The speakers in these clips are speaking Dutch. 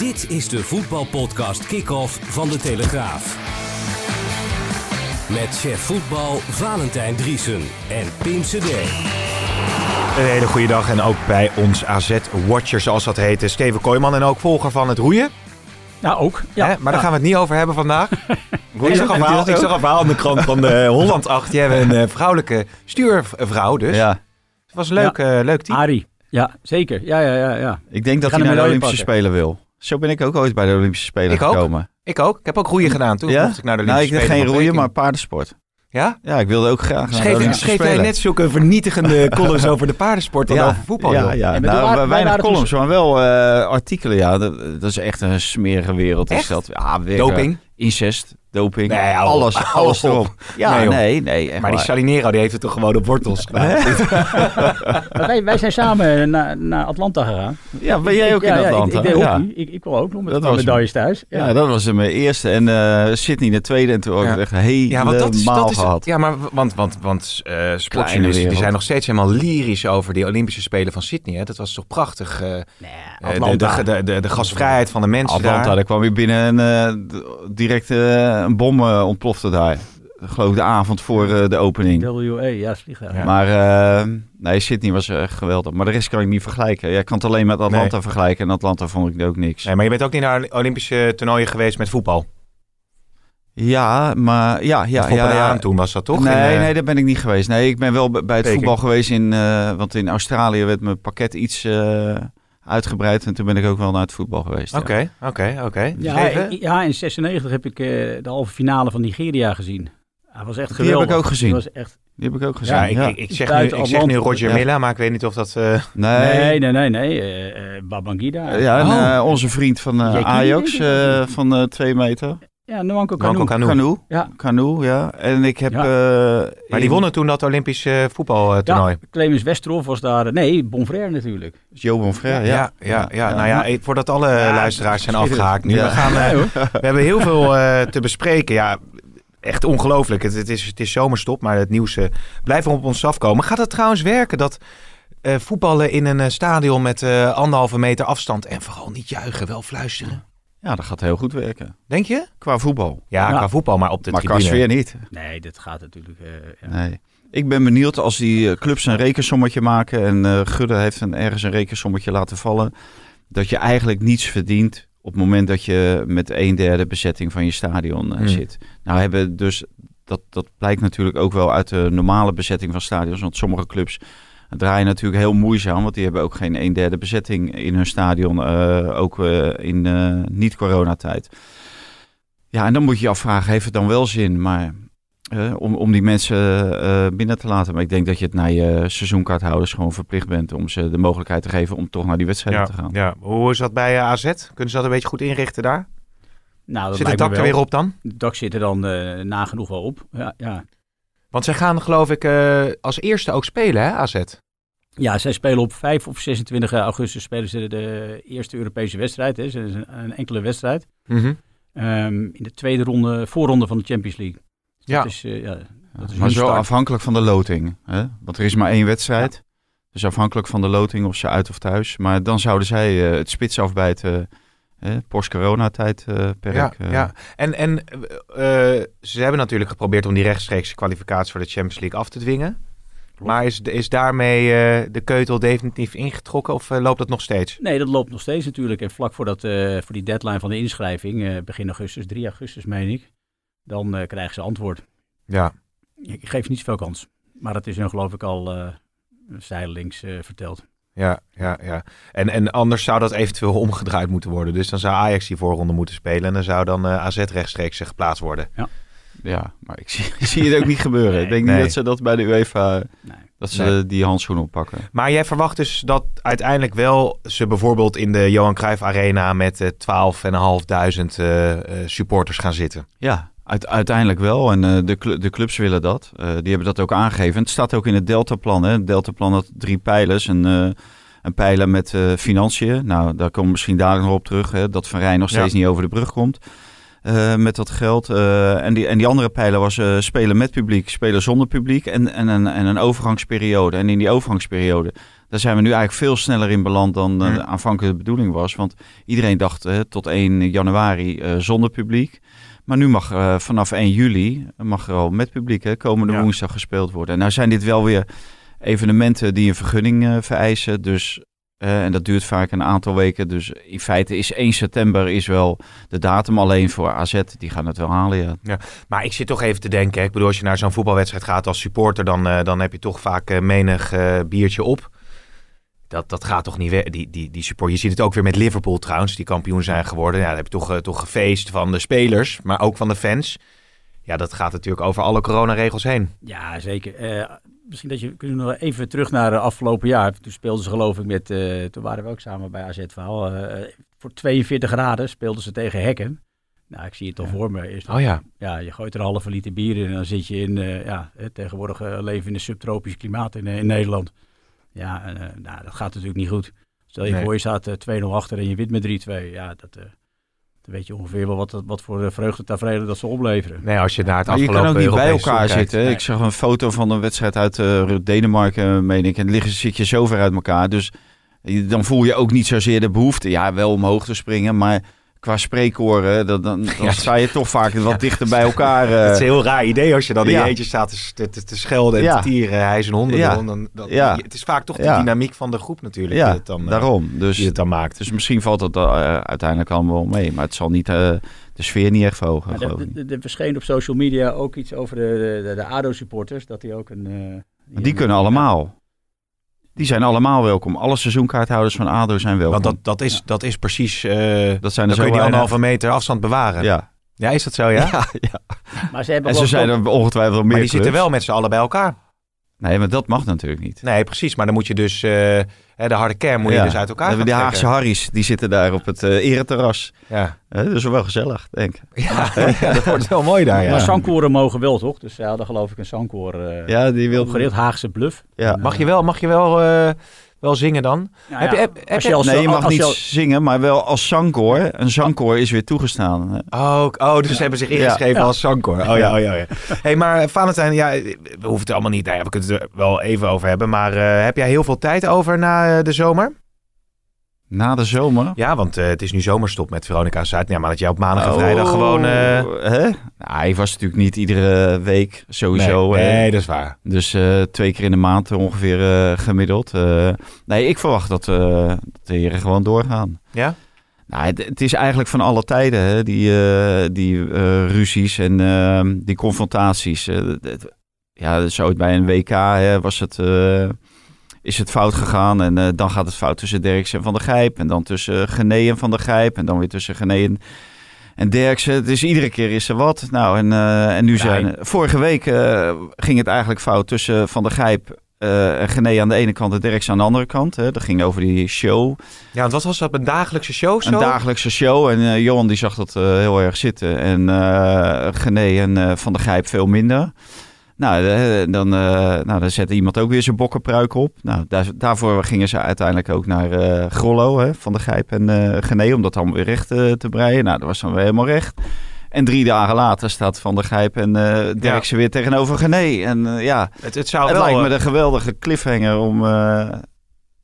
Dit is de voetbalpodcast Kick-Off van De Telegraaf. Met chef voetbal Valentijn Driesen en Pim CD. Een hele goede dag en ook bij ons AZ-watcher, zoals dat heet, Steven Kooijman en ook volger van het roeien. Nou, ook. Ja, Hè? Maar daar ja. gaan we het niet over hebben vandaag. ik, zag een verhaal, ik ook? zag een verhaal aan de krant van de Holland 8. Die hebben een eh, vrouwelijke stuurvrouw dus. Ja, Het was een leuk, eh, leuk team. Arie. Ja, zeker. Ja, ja, ja. ja. ik denk dat hij naar de Olympische pakken. Spelen wil. Zo ben ik ook ooit bij de Olympische Spelen Ik ook. gekomen. Ik ook. Ik heb ook roeien gedaan. Toen Ja? mocht ik naar de Nou, ik Olympische deed geen roeien, maar paardensport. Ja? Ja, ik wilde ook graag naar de Schreef, Olympische schreef jij net zulke vernietigende columns over de paardensport dan ja, over voetbal? Ja, ja. En met nou, wij weinig waren columns, maar wel eh, artikelen. Ja, dat, dat is echt een smerige wereld. Is Echt? dat. Ja, weer, Doping? incest, doping, Nee, alles, Hou alles op. erop. Ja, Nee, nee, nee, echt Maar die. Salinero die heeft het toch gewoon op wortels wij, wij zijn samen naar, naar Atlanta gegaan. Ja, ben jij ook in ja, Atlanta? Ik, ik deed ja. hockey. Ik, ik kwam ook nog met Dat was- medailles thuis. Ja. Ja, dat was mijn eerste. En eh Sydney de tweede. En toen ook Ja. echt helemaal dat is, dat is, gehad. ja, maar want, want, want eh sportjournalisten die zijn nog steeds helemaal lyrisch over die Olympische Spelen van Sydney. Hè? Dat was toch prachtig. eh, Nee, eh, de, Atlanta. de, de, de, de gasvrijheid van de mensen Atlanta, daar. daar kwam je binnen en eh, direct eh, een bom eh, ontplofte daar. Geloof ik de avond voor eh, de opening. WA, ja. Ja. Maar eh, nee, Sydney was echt geweldig. Maar de rest kan ik niet vergelijken. Ja, ik kan het alleen met Atlanta vergelijken. En Atlanta vond ik ook niks. Nee, maar je bent ook niet naar Olympische toernooien geweest met voetbal. Ja, maar ja, ja, ja. de ja. Toen was dat toch? Nee, In, eh, nee, daar ben ik niet geweest. Nee, ik ben wel bij het Peking. voetbal geweest in, eh, want in Australië werd mijn pakket iets eh, uitgebreid. En toen ben ik ook wel naar het voetbal geweest. ja. Oké, oké, oké. Ja, in 96 heb ik eh, de halve finale van Nigeria gezien. Hij was echt Die geweldig. heb ik ook gezien. Die was echt... Die heb ik ook gezien. Ja, Ja, ik, ik, zeg nu, ik zeg nu. Roger Ja. Milla, maar ik weet niet of dat... eh, Nee. Nee, nee, nee, nee. eh, Babangida. Ja, en Oh. onze vriend van Ajax die, eh, van eh, twee meter. Ja, Nwanko Kanu. Kanu. Canoe. Ja. Canoe, ja. En ik heb... Ja. eh, maar die in- wonnen toen dat Olympische voetbaltoernooi. Ja, Clemens Westerhof was daar. Nee, Bonfrère natuurlijk. Jo Bonfrère, Ja, ja. ja, ja, Nou ja, eh, voordat alle luisteraars zijn afgehaakt nu. Ja. We, gaan, eh, we hebben heel veel eh, te bespreken. Ja, echt ongelooflijk. Het, het, is, het is zomerstop, maar het nieuws eh, blijft op ons afkomen. Gaat het trouwens werken dat eh, voetballen in een eh, stadion met eh, anderhalve meter afstand en vooral niet juichen, wel fluisteren? Ja, dat gaat heel goed werken. Denk je? Qua voetbal. Ja, Ja. qua voetbal, maar op de maar qua tribune. sfeer niet. Nee, dat gaat natuurlijk. eh, ja. Nee. Ik ben benieuwd als die eh, clubs een rekensommetje maken. En eh Gudde heeft een, ergens een rekensommetje laten vallen. Dat je eigenlijk niets verdient op het moment dat je met een derde bezetting van je stadion Hmm. zit. Nou hebben dus, dat, dat blijkt natuurlijk ook wel uit de normale bezetting van stadions. Want sommige clubs draaien natuurlijk heel moeizaam. Want die hebben ook geen een derde bezetting in hun stadion. eh, ook eh, in eh, niet-coronatijd. Ja, en dan moet je je afvragen, heeft het dan wel zin? Maar om, om die mensen eh, binnen te laten. Maar ik denk dat je het naar je seizoenkaarthouders gewoon verplicht bent om ze de mogelijkheid te geven om toch naar die wedstrijden Ja, te gaan. ja. Hoe is dat bij AZ? Kunnen ze dat een beetje goed inrichten daar? Nou, dat Zit het dak er weer op dan? Het dak zit er dan eh, nagenoeg wel op. Ja, ja. Want zij gaan geloof ik eh, als eerste ook spelen, hè, AZ? ja, zij spelen op 5 of 26 augustus spelen ze de eerste Europese wedstrijd. Hè. Ze is een, een enkele wedstrijd. Mhm. Ehm, in de tweede ronde, voorronde van de Champions League. Dus Ja. Dat is, eh, ja, dat is maar zo start. afhankelijk van de loting. Hè? Want er is maar één wedstrijd. Dus afhankelijk van de loting of ze uit of thuis. Maar dan zouden zij eh, het spits afbijten. Eh, Post-corona-tijd eh per Ja, eh. ja. En, en eh, ze hebben natuurlijk geprobeerd om die rechtstreekse kwalificatie voor de Champions League af te dwingen. Maar is, is daarmee eh, de keutel definitief ingetrokken of loopt dat nog steeds? Nee, dat loopt nog steeds natuurlijk. En vlak voor, dat, eh, voor die deadline van de inschrijving, eh, begin augustus, 3 augustus meen ik, dan eh, krijgen ze antwoord. Ja. Ik geef niet zoveel kans. Maar dat is hun geloof ik al eh zijdelings eh, verteld. Ja, ja, ja. En, en anders zou dat eventueel omgedraaid moeten worden. Dus dan zou Ajax die voorronde moeten spelen en dan zou dan eh, AZ rechtstreeks geplaatst worden. Ja, maar ik zie, ik zie het ook niet gebeuren. ik denk Nee. niet dat ze dat bij de UEFA, Nee. dat ze Nee. die handschoenen oppakken. Maar jij verwacht dus dat uiteindelijk wel ze bijvoorbeeld in de Johan Cruijff Arena met eh 12.500 eh, eh, supporters gaan zitten. Ja, uit- uiteindelijk wel. En eh, de, de clubs willen dat. Eh, die hebben dat ook aangegeven. Het staat ook in het Deltaplan. Hè. Het Deltaplan had drie pijlers. Een, eh, een pijler met financiën. Nou, daar komen we misschien dadelijk nog op terug. Hè, dat Van Rijn nog steeds Ja. niet over de brug komt. met dat geld. En, die, en die andere pijler was spelen met publiek, spelen zonder publiek. En, en, een, en een overgangsperiode. En in die overgangsperiode, daar zijn we nu eigenlijk veel sneller in beland dan aanvankelijk de bedoeling was. Want iedereen dacht tot 1 januari zonder publiek. Maar nu mag eh, vanaf 1 juli mag er al met publiek hè, komende Ja. woensdag gespeeld worden. En nou zijn dit wel weer evenementen die een vergunning eh, vereisen. Dus, eh, en dat duurt vaak een aantal weken. Dus in feite is 1 september is wel de datum alleen voor AZ. Die gaan het wel halen, ja. Maar ik zit toch even te denken. hè. Ik bedoel, als je naar zo'n voetbalwedstrijd gaat als supporter, dan, dan heb je toch vaak menig biertje op. Dat, dat gaat toch niet weg. Die, die, die support. Je ziet het ook weer met Liverpool trouwens, die kampioen zijn geworden. Ja, dan heb je toch, eh, toch gefeest van de spelers, maar ook van de fans. Ja, dat gaat natuurlijk over alle coronaregels heen. Ja, zeker. Eh, misschien dat je kunnen we nog even terug naar het afgelopen jaar. Toen speelden ze geloof ik met, eh, toen waren we ook samen bij AZ Verhaal. Eh, voor 42 graden speelden ze tegen Hekken. Nou, ik zie het al Ja. voor me. Eerst, Oh ja. ja, je gooit er een halve liter bier in en dan zit je in, eh, ja, eh, tegenwoordig eh, leven in een subtropisch klimaat in, eh, in Nederland. Ja, en, eh, nou, dat gaat natuurlijk niet goed. Stel je Nee. voor, je staat eh, 2-0 achter en je wint met 3-2. Ja, dat, eh, dan weet je ongeveer wel wat, wat voor eh, vreugdetaferelen dat ze opleveren. Nee, als je naar het Maar je kan ook niet bij elkaar zitten. Nee. Ik zag een foto van een wedstrijd uit eh, Denemarken, meen ik. En dan liggen, zit je zo ver uit elkaar. Dus dan voel je ook niet zozeer de behoefte. Ja, wel omhoog te springen, maar qua spreekoren, dan, dan, dan Ja. sta je toch vaak wat dichter bij elkaar. eh. Het is een heel raar idee als je dan in Ja. je eentje staat te, te, te schelden en Ja. te tieren. Hij is een honden. Ja. Dan, dan, Ja. Het is vaak toch de Ja. dynamiek van de groep natuurlijk die ja, het dan, eh, daarom. Dus, die het dan maakt. dus misschien valt het eh, uiteindelijk allemaal wel mee. Maar het zal niet, eh, de sfeer niet echt verhogen, er- er- er verscheen op social media ook iets over de, de, de ADO-supporters. Dat die ook een... eh, Die kunnen allemaal. Die zijn allemaal welkom. Alle seizoenkaarthouders van ADO zijn welkom. Want dat, dat, is, dat is precies... eh dat zijn dan er zo kun je die weinig. anderhalve meter afstand bewaren. Ja, Ja. is dat zo, ja? Ja, ja. Maar ze hebben En ze zijn er ongetwijfeld meer maar die zitten wel met z'n allen bij elkaar. Nee, maar dat mag natuurlijk niet. Nee, precies. Maar dan moet je dus... eh, hè, de harde kern moet je Ja. dus uit elkaar Die Haagse trekken. Harry's, die zitten daar op het eh ereterras. Ja. Dat is wel gezellig, denk ik. Ja, ja, dat wordt wel mooi daar, ja. Maar zangkoren mogen wel, toch? Dus ze hadden geloof ik een zangkoor eh Ja, die wil... opgericht. Haagse Bluff. Ja. Mag je wel, mag je wel, eh, wel zingen dan? Nou Heb ja, je- heb- heb als je- als- Nee, je mag als niet zingen, maar wel als zangkoor. Een zangkoor is weer toegestaan. Oh, oh dus ze hebben zich ingeschreven Ja. als zangkoor. Oh ja, oh ja, oh ja. hey, maar Valentijn, ja, we hoeven het allemaal niet. Nou ja, we kunnen het er wel even over hebben. Maar eh, heb jij heel veel tijd over na eh, de zomer? Na de zomer. Ja, want eh, het is nu zomerstop met Veronica Zuid. Ja, maar dat jij op maandag en Oh, vrijdag gewoon... eh, Hè? Nou, hij was natuurlijk niet iedere week sowieso. nee, nee, dat is waar. Dus eh, twee keer in de maand ongeveer gemiddeld. Nee, ik verwacht dat, dat de heren gewoon doorgaan. Ja? Nou, het, het is eigenlijk van alle tijden, hè, die, die ruzies en eh, die confrontaties. Ja, zo bij een WK hè, was het, is het fout gegaan. En eh, dan gaat het fout tussen Derksen en Van der Gijp. En dan tussen Gené en Van der Gijp. En dan weer tussen Gené en, en Derksen. Dus iedere keer is er wat. Nou, en, eh, en nu zijn... Vorige week eh, ging het eigenlijk fout tussen Van der Gijp... en Gené aan de ene kant en Derksen aan de andere kant. Hè. Dat ging over die show. Ja, want wat was dat? Een dagelijkse show zo? Een dagelijkse show. En Johan die zag dat heel erg zitten. En Gené en Van der Gijp veel minder. Nou, eh, dan, eh, nou, dan zette iemand ook weer zijn bokkenpruik op. Nou, daar, daarvoor gingen ze uiteindelijk ook naar eh Grollo, hè, Van der Gijp en Gené, om dat allemaal weer recht te breien. Nou, dat was dan weer helemaal recht. En drie dagen later staat Van der Gijp en eh Derksen weer tegenover Gené. En ja, Het, het zou het wel... lijkt me een geweldige cliffhanger om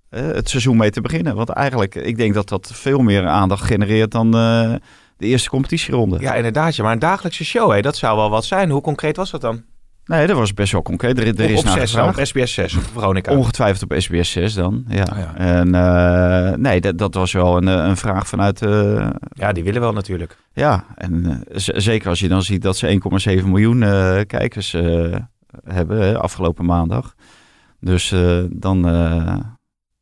het seizoen mee te beginnen. Want eigenlijk, ik denk dat dat veel meer aandacht genereert dan de eerste competitieronde. Ja, inderdaad. Ja, maar een dagelijkse show, hè, dat zou wel wat zijn. Hoe concreet was dat dan? Nee, dat was best wel concreet. Er, er op is op naar 6 gevraagd. op SBS 6 of Veronica. Ongetwijfeld op SBS 6 dan. Ja. Oh ja. En eh, nee, dat, dat was wel een, eh, een vraag vanuit. eh, Ja, die willen wel natuurlijk. ja, en zeker als je dan ziet dat ze 1,7 miljoen kijkers hebben hè, afgelopen maandag. Dus dan,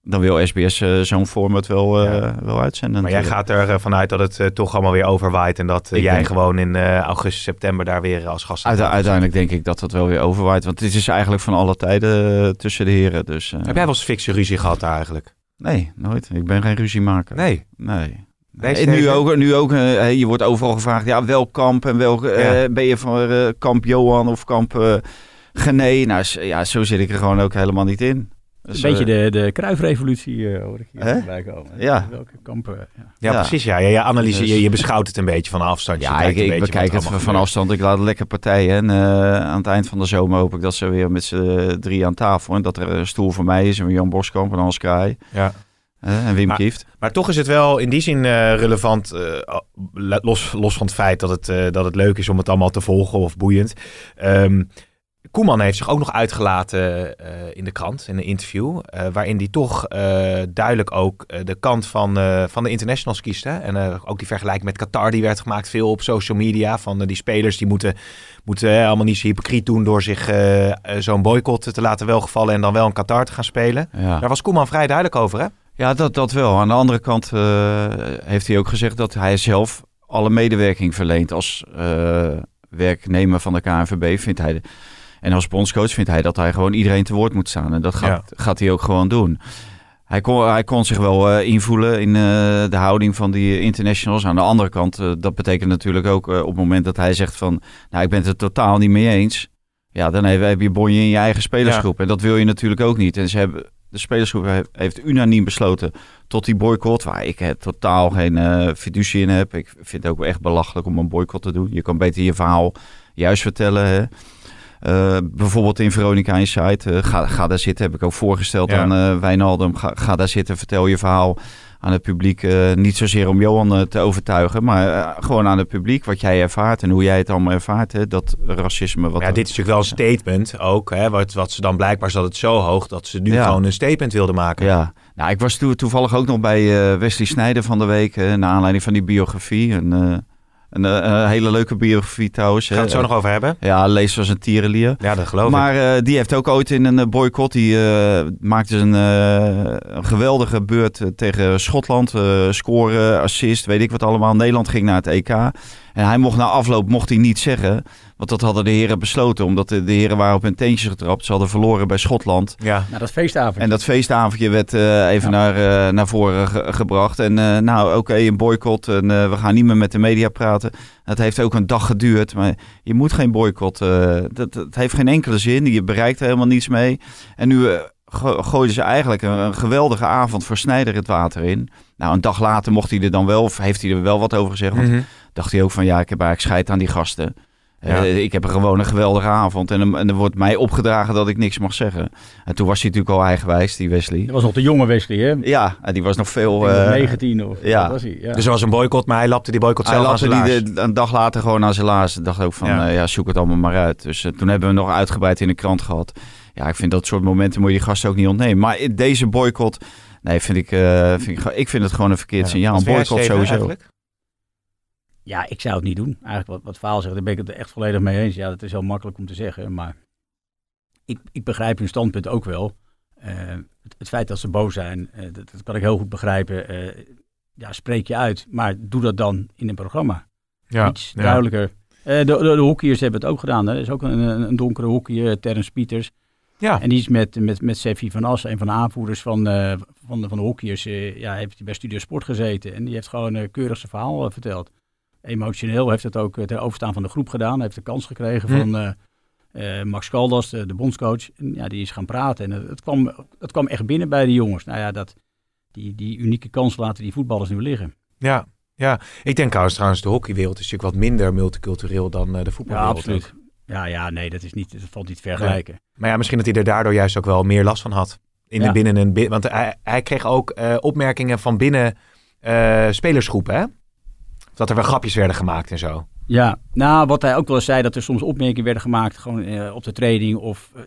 dan wil SBS eh, zo'n format wel, eh, Ja. wel uitzenden. Maar jij gaat er vanuit dat het eh, toch allemaal weer overwaait. En dat eh, jij denk- gewoon in eh, augustus, september daar weer als gast Uite- uiteindelijk denk ik dat dat wel weer overwaait. Want dit is eigenlijk van alle tijden eh, tussen de heren. Dus, eh, Heb jij wel eens fikse ruzie gehad eigenlijk? Nee, nooit. Ik ben geen ruziemaker. Nee. Nee. Nee, en nu ook, nu ook eh, je wordt overal gevraagd, ja, welk kamp en welk, eh, Ja. ben je van eh, kamp Johan of kamp eh Gené? Nou, ja, zo zit ik er gewoon ook helemaal niet in. Dus, een beetje eh, de, de kruifrevolutie eh, hoor ik hier Hè? voorbij komen. Ja. Welke kampen. Ja. Ja, Ja. precies. Ja. Ja, je, analyse, Dus- je, je beschouwt het een beetje van afstand. Ja, ik, ik bekijk het van afstand. Ik laat lekker partijen. En eh, aan het eind van de zomer hoop ik dat ze weer met z'n drie aan tafel. En dat er een stoel voor mij is. En Jan Boskamp en Hans Kraai. Ja. eh, en Wim Maar- Kieft. Maar toch is het wel in die zin eh, relevant, eh, los, los van het feit dat het, eh, dat het leuk is om het allemaal te volgen of boeiend. Ehm, Koeman heeft zich ook nog uitgelaten eh, in de krant, in een interview, eh, waarin hij toch eh, duidelijk ook de kant van, van de internationals kiest. Hè? En ook die vergelijking met Qatar, die werd gemaakt veel op social media, van die spelers die moeten, moeten allemaal niet zo hypocriet doen door zich zo'n boycott te laten welgevallen en dan wel in Qatar te gaan spelen. Ja. Daar was Koeman vrij duidelijk over, hè? Ja, dat, dat wel. Aan de andere kant heeft hij ook gezegd dat hij zelf alle medewerking verleent als werknemer van de KNVB. Vindt hij de- en als bondscoach vindt hij dat hij gewoon iedereen te woord moet staan. En dat gaat, gaat hij ook gewoon doen. Hij kon, hij kon zich wel eh, invoelen in eh, de houding van die internationals. Aan de andere kant, eh, dat betekent natuurlijk ook op het moment dat hij zegt van... Nou, ik ben het er totaal niet mee eens. Ja, dan heb, heb je bonje in je eigen spelersgroep. En dat wil je natuurlijk ook niet. En ze hebben, de spelersgroep heeft, unaniem besloten tot die boycott, waar ik totaal geen fiducie in heb. Ik vind het ook echt belachelijk om een boycott te doen. Je kan beter je verhaal juist vertellen. Hè. Eh, bijvoorbeeld in Veronica Insight. eh, ga, ga daar zitten, heb ik ook voorgesteld Ja. aan eh Wijnaldum. Ga, ga daar zitten, vertel je verhaal aan het publiek. niet zozeer om Johan te overtuigen, maar gewoon aan het publiek. Wat jij ervaart en hoe jij het allemaal ervaart. Hè, dat racisme. Wat ja, dit is natuurlijk wel een statement ook. Hè, wat, wat ze dan blijkbaar zat het zo hoog dat ze nu Ja. gewoon een statement wilden maken. Ja, nou, ik was toe- toevallig ook nog bij Wesley Snijder van de week. naar aanleiding van die biografie. Eh, een, eh, een hele leuke biografie trouwens. Gaan we het zo nog over hebben? Ja, lees als een tierenlier. Ja, dat geloof ik. Maar eh, die heeft ook ooit in een eh, boycott. Die maakte een, eh, een geweldige beurt tegen Schotland. scoren, assist, weet ik wat allemaal. Nederland ging naar het EK. En hij mocht na afloop mocht hij niet zeggen. Want dat hadden de heren besloten. Omdat de, de heren waren op hun teentjes getrapt. Ze hadden verloren bij Schotland. Ja. Nou, dat feestavond. En dat feestavondje werd eh, even Ja. naar, eh, naar voren ge- gebracht. En eh, nou, oké, een boycott. En eh, we gaan niet meer met de media praten. Het heeft ook een dag geduurd. Maar je moet geen boycott. eh, dat, dat heeft geen enkele zin. Je bereikt er helemaal niets mee. En nu eh, go- gooiden ze eigenlijk een, een geweldige avond voor Snijder het water in. Nou, een dag later mocht hij er dan wel, of heeft hij er wel wat over gezegd. Want Mhm. dacht hij ook van, ja, ik heb eigenlijk scheid aan die gasten. Ja. Eh, ik heb er gewoon een geweldige avond. En, dan- en er wordt mij opgedragen dat ik niks mag zeggen. En toen was hij natuurlijk al eigenwijs, die Wesley. Dat was nog de jonge Wesley, hè? Ja, en die was nog veel... Denk eh, 19 of ja. was hij? Ja. Dus er was een boycott, maar hij lapte die boycott hij zelf aan lapte zijn die de- een dag later gewoon aan zijn laars. Ik dacht ook van, Ja. ja, zoek het allemaal maar uit. Dus eh, toen hebben we nog uitgebreid in de krant gehad. Ja, ik vind dat soort momenten moet je die gasten ook niet ontnemen. Maar deze boycott, nee, vind ik, eh, vind ik, ik vind het gewoon een verkeerd signaal. Een boycott sowieso. eigenlijk? Ja, ik zou het niet doen. Eigenlijk wat, wat Vaal zegt, daar ben ik het echt volledig mee eens. Ja, dat is heel makkelijk om te zeggen, maar ik, ik begrijp hun standpunt ook wel. Eh, het, het feit dat ze boos zijn, eh, dat, dat kan ik heel goed begrijpen. Eh, ja, spreek je uit, maar doe dat dan in een programma. Ja. Iets Ja. duidelijker. De, de, de hockeyers hebben het ook gedaan. Hè. Er is ook een, een, donkere hockeyer, Terrence Pieters. Ja. En die is met, met, met Seffi van As, een van de aanvoerders van, van, de, van de hockeyers, ja, heeft hij bij Studio Sport gezeten. En die heeft gewoon keurig zijn verhaal verteld. Emotioneel heeft het ook eh, ten overstaan van de groep gedaan. Heeft de kans gekregen Hm. van eh, eh, Max Caldas, de, de bondscoach. En, ja, die is gaan praten. En het, het, kwam, het kwam echt binnen bij de jongens. Nou ja, dat, die, die unieke kans laten die voetballers nu liggen. Ja. ja, ik denk trouwens, trouwens, de hockeywereld is natuurlijk wat minder multicultureel dan eh, de Ja, voetbalwereld. absoluut. ook. Ja, ja, nee, dat, is niet, dat valt niet te vergelijken. Maar ja, misschien dat hij er daardoor juist ook wel meer last van had. In de binnen een, bi- want hij, hij kreeg ook eh, opmerkingen van binnen eh, spelersgroepen, hè? Dat er wel grapjes werden gemaakt en zo. Ja, nou, wat hij ook wel zei, dat er soms opmerkingen werden gemaakt gewoon eh, op de training. Of eh,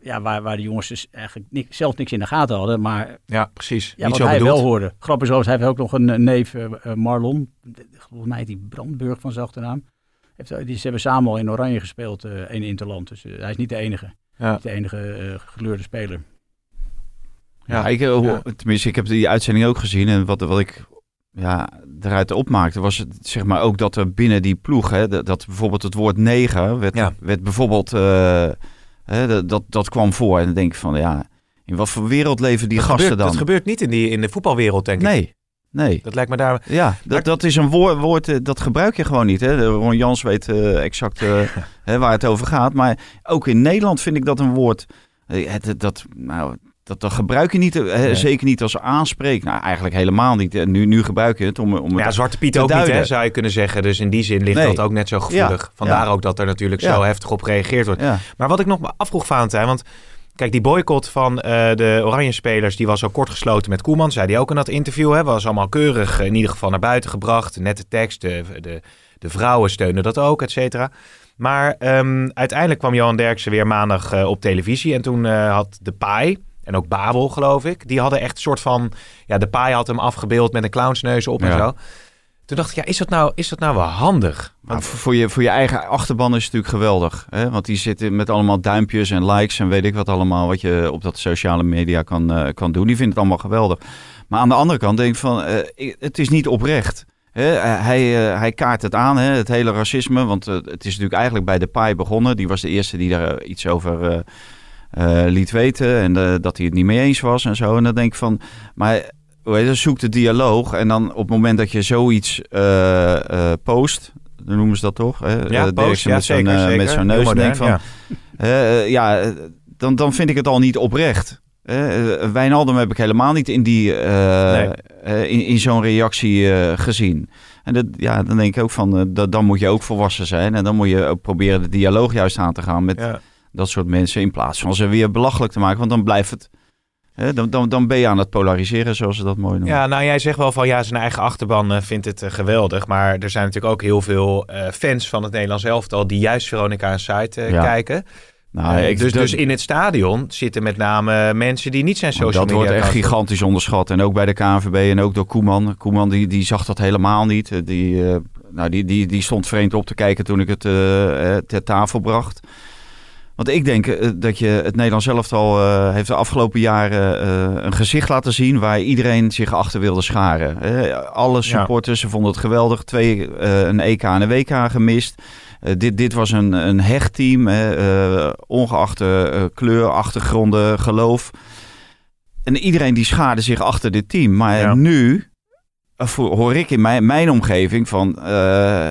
ja, waar, waar de jongens dus eigenlijk niks, zelf niks in de gaten hadden. Maar Ja, precies. ja, Niet wat zo hij bedoeld. wel hoorde. Grappig is, hij heeft ook nog een neef, eh, Marlon. Volgens mij heet die Brandburg van zijn achternaam. Heeft, die, ze hebben samen al in Oranje gespeeld eh in Interland. Dus hij is niet de enige. Ja. Niet de enige gekleurde speler. Ja, ik, Ja. tenminste, ik heb die uitzending ook gezien. En wat, wat ik ja, eruit opmaakte, was het, zeg maar ook dat er binnen die ploeg, hè, dat, dat bijvoorbeeld het woord neger werd, Ja. werd bijvoorbeeld, eh, hè, dat, dat, kwam voor. En dan denk ik van, ja, in wat voor wereld leven die dat, gasten gebeurt, dan? dat gebeurt niet in, die, in de voetbalwereld, denk ik. nee, nee. Dat lijkt me daar... Ja, dat, dat is een woord, woord eh, dat gebruik je gewoon niet. Hè? De Ron Jans weet eh, exact hè, waar het over gaat. Maar ook in Nederland vind ik dat een woord... het, dat, nou, dat, dat gebruik je niet, eh, Nee. zeker niet als aanspreek. Nou, eigenlijk helemaal niet. Nu, nu gebruik je het om, om Ja, Zwarte Piet ook niet, hè, zou je kunnen zeggen. Dus in die zin ligt Nee. dat ook net zo gevoelig. Ja. Vandaar Ja. ook dat er natuurlijk Ja. zo heftig op gereageerd wordt. Maar wat ik nog me afvroeg, Valentijn, want kijk, die boycott van eh, de Oranje spelers, die was al kort gesloten met Koeman, zei hij ook in dat interview, hè, was allemaal keurig in ieder geval naar buiten gebracht, nette tekst, de, de, de vrouwen steunen dat ook, et cetera. Maar ehm, uiteindelijk kwam Johan Derksen weer maandag eh, op televisie en toen had de Pai en ook Babel, geloof ik, die hadden echt een soort van, ja, de Pai had hem afgebeeld met een clownsneus op en zo. Toen dacht ik, ja, is dat nou, is dat nou wel handig? maar voor, je, voor je eigen achterban is het natuurlijk geweldig. Hè? Want die zitten met allemaal duimpjes en likes en weet ik wat allemaal... wat je op dat sociale media kan, eh, kan doen. Die vinden het allemaal geweldig. Maar aan de andere kant denk ik van... eh, het is niet oprecht. Hè? Eh, hij, hij kaart het aan, hè? het hele racisme. Want het is natuurlijk eigenlijk bij de paai begonnen. Die was de eerste die daar iets over... eh, liet weten en eh, dat hij het niet mee eens was en zo. En dan denk ik van, maar hoe zoek de dialoog. En dan op het moment dat je zoiets eh, post, dan noemen ze dat toch? Hè? Ja, Eh, post, ja, met zo'n, Heel neus. Dan denk modern, van, ja, eh, dan, dan vind ik het al niet oprecht. Wijnaldum heb ik helemaal niet in, die, Nee. in, in zo'n reactie gezien. En dat, ja, dan denk ik ook van, dat, dan moet je ook volwassen zijn. En dan moet je ook proberen de dialoog juist aan te gaan met Ja. Dat soort mensen. In plaats van ze weer belachelijk te maken. Want dan blijft het, hè, dan, dan, dan ben je aan het polariseren zoals ze dat mooi noemen. Ja, nou jij zegt wel van ja, zijn eigen achterban eh, vindt het eh, geweldig. Maar er zijn natuurlijk ook heel veel eh, fans van het Nederlands elftal die juist Veronica en Site Ja. kijken. Nou, ik, dus, dat, dus in het stadion zitten met name mensen die niet zijn social dat media. wordt echt gigantisch onderschat. En ook bij de KNVB en ook door Koeman. Koeman die, die zag dat helemaal niet. Die, nou, die, die, die stond vreemd op te kijken toen ik het ter tafel bracht. Want ik denk eh, dat je het Nederlands elftal eh heeft de afgelopen jaren eh, een gezicht laten zien waar iedereen zich achter wilde scharen. Alle supporters vonden het geweldig. Twee, een EK en een WK gemist. Dit, dit was een, een hecht team, hè, ongeacht kleur, achtergronden, geloof. En iedereen die schaarde zich achter dit team. Maar Ja. nu hoor ik in mijn, mijn omgeving van...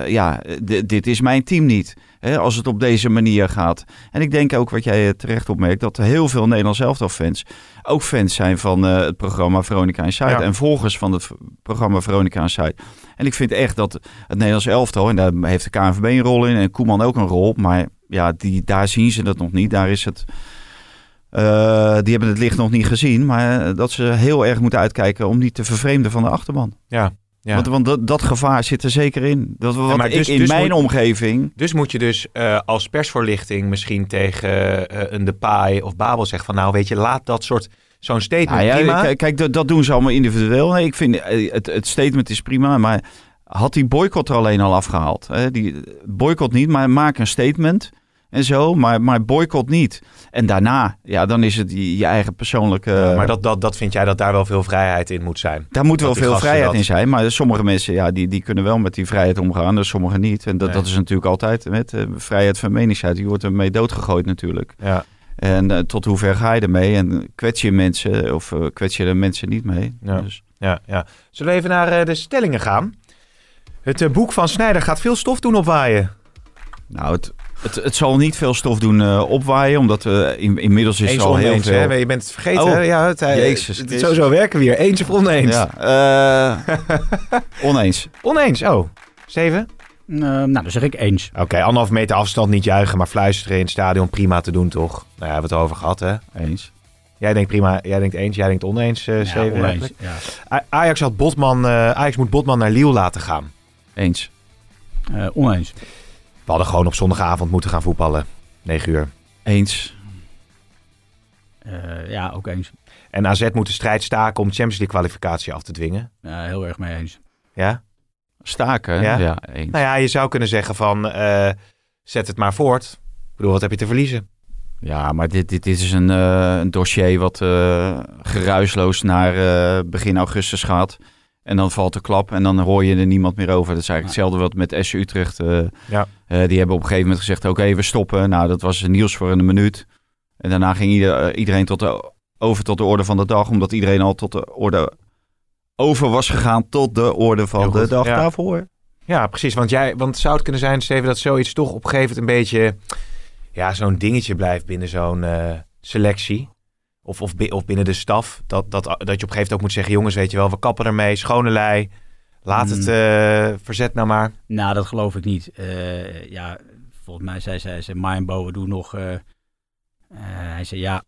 ja, dit is mijn team niet. Hè, als het op deze manier gaat. En ik denk ook, wat jij eh, terecht opmerkt... dat heel veel Nederlands elftal-fans... ook fans zijn van eh, het programma Veronica Inside. Ja. En volgers van het programma Veronica Inside. En ik vind echt dat het Nederlands elftal... en daar heeft de KNVB een rol in... en Koeman ook een rol. Maar ja, die, daar zien ze het nog niet. Daar is het... eh, die hebben het licht nog niet gezien, maar dat ze heel erg moeten uitkijken om niet te vervreemden van de achterban. Ja, ja. Want, want dat, dat gevaar zit er zeker in. Dat, wat ik dus- in dus mijn moet- omgeving. Dus moet je dus eh, als persvoorlichting misschien tegen eh, een Depay of Babel zeggen van nou weet je, laat dat soort zo'n statement Nou ja, prima. kijk, dat doen ze allemaal individueel. Nee, ik vind eh, het, het statement is prima, maar had die boycott er alleen al afgehaald? Hè? Die boycott niet, maar maak een statement en zo, maar, maar boycott niet. En daarna, ja, dan is het je, je eigen persoonlijke. Ja, maar dat, dat, dat vind jij dat daar wel veel vrijheid in moet zijn. Daar moet wel dat veel vrijheid dat- in zijn. Maar sommige mensen ja, die, die kunnen wel met die vrijheid omgaan. Dus sommigen niet. En dat, Nee. dat is natuurlijk altijd met eh, vrijheid van meningsuiting. Je wordt ermee doodgegooid natuurlijk. Ja, En eh, tot hoe ver ga je ermee? En kwets je mensen of eh, kwets je de mensen niet mee? Ja. Dus, ja, ja. Zullen we even naar de stellingen gaan? Het boek van Snijder gaat veel stof doen opwaaien. nou, het, het, het zal niet veel stof doen eh, opwaaien. Omdat we in, inmiddels is Eens er al heel oneens, veel... hè? Je bent het vergeten, Oh. hè? Ja, het, Jezus het- Christus. zo, zo werken we hier. Eens of oneens? Ja, eh, oneens. Oneens, oh. Steven? Eh, nou, dan zeg ik eens. Oké, anderhalf meter afstand niet juichen, maar fluisteren in het stadion prima te doen, toch? Nou ja, hebben we het over gehad, hè? Eens. Jij denkt prima, jij denkt eens, jij denkt oneens, eh Ja, Steven. oneens. Ja. A- Ajax, had Botman, eh, Ajax moet Botman naar Lille laten gaan. Eens. Eh, oneens. We hadden gewoon op zondagavond moeten gaan voetballen. 9 uur. Eens. Eh, ja, ook eens. En AZ moet de strijd staken om Champions League kwalificatie af te dwingen. Ja, heel erg mee eens. Ja? Staken? Ja? Ja, eens. Nou ja, je zou kunnen zeggen van, eh, zet het maar voort. Ik bedoel, wat heb je te verliezen? Ja, maar dit, dit, dit is een, eh, een dossier wat eh, geruisloos naar eh, begin augustus gaat. En dan valt de klap en dan hoor je er niemand meer over. Dat is eigenlijk hetzelfde wat met SC Utrecht. eh, Ja. eh, die hebben op een gegeven moment gezegd, oké, we stoppen. Nou, dat was nieuws voor een minuut. En daarna ging ieder, eh, iedereen tot de, over tot de orde van de dag. Omdat iedereen al tot de orde over was gegaan tot de orde van de dag ja. daarvoor. Ja, precies. Want, jij, want zou het kunnen zijn, Steven, dat zoiets toch op een gegeven moment een beetje... Ja, zo'n dingetje blijft binnen zo'n selectie. Of, of, bi- of binnen de staf. Dat, dat, dat je op een gegeven moment ook moet zeggen... jongens, weet je wel, we kappen ermee. Schone lei. Laat het Mm. eh, verzet nou maar. Nou, dat geloof ik niet. Eh, ja, volgens mij zei zij, ze, doen nog... eh, hij zei, ja,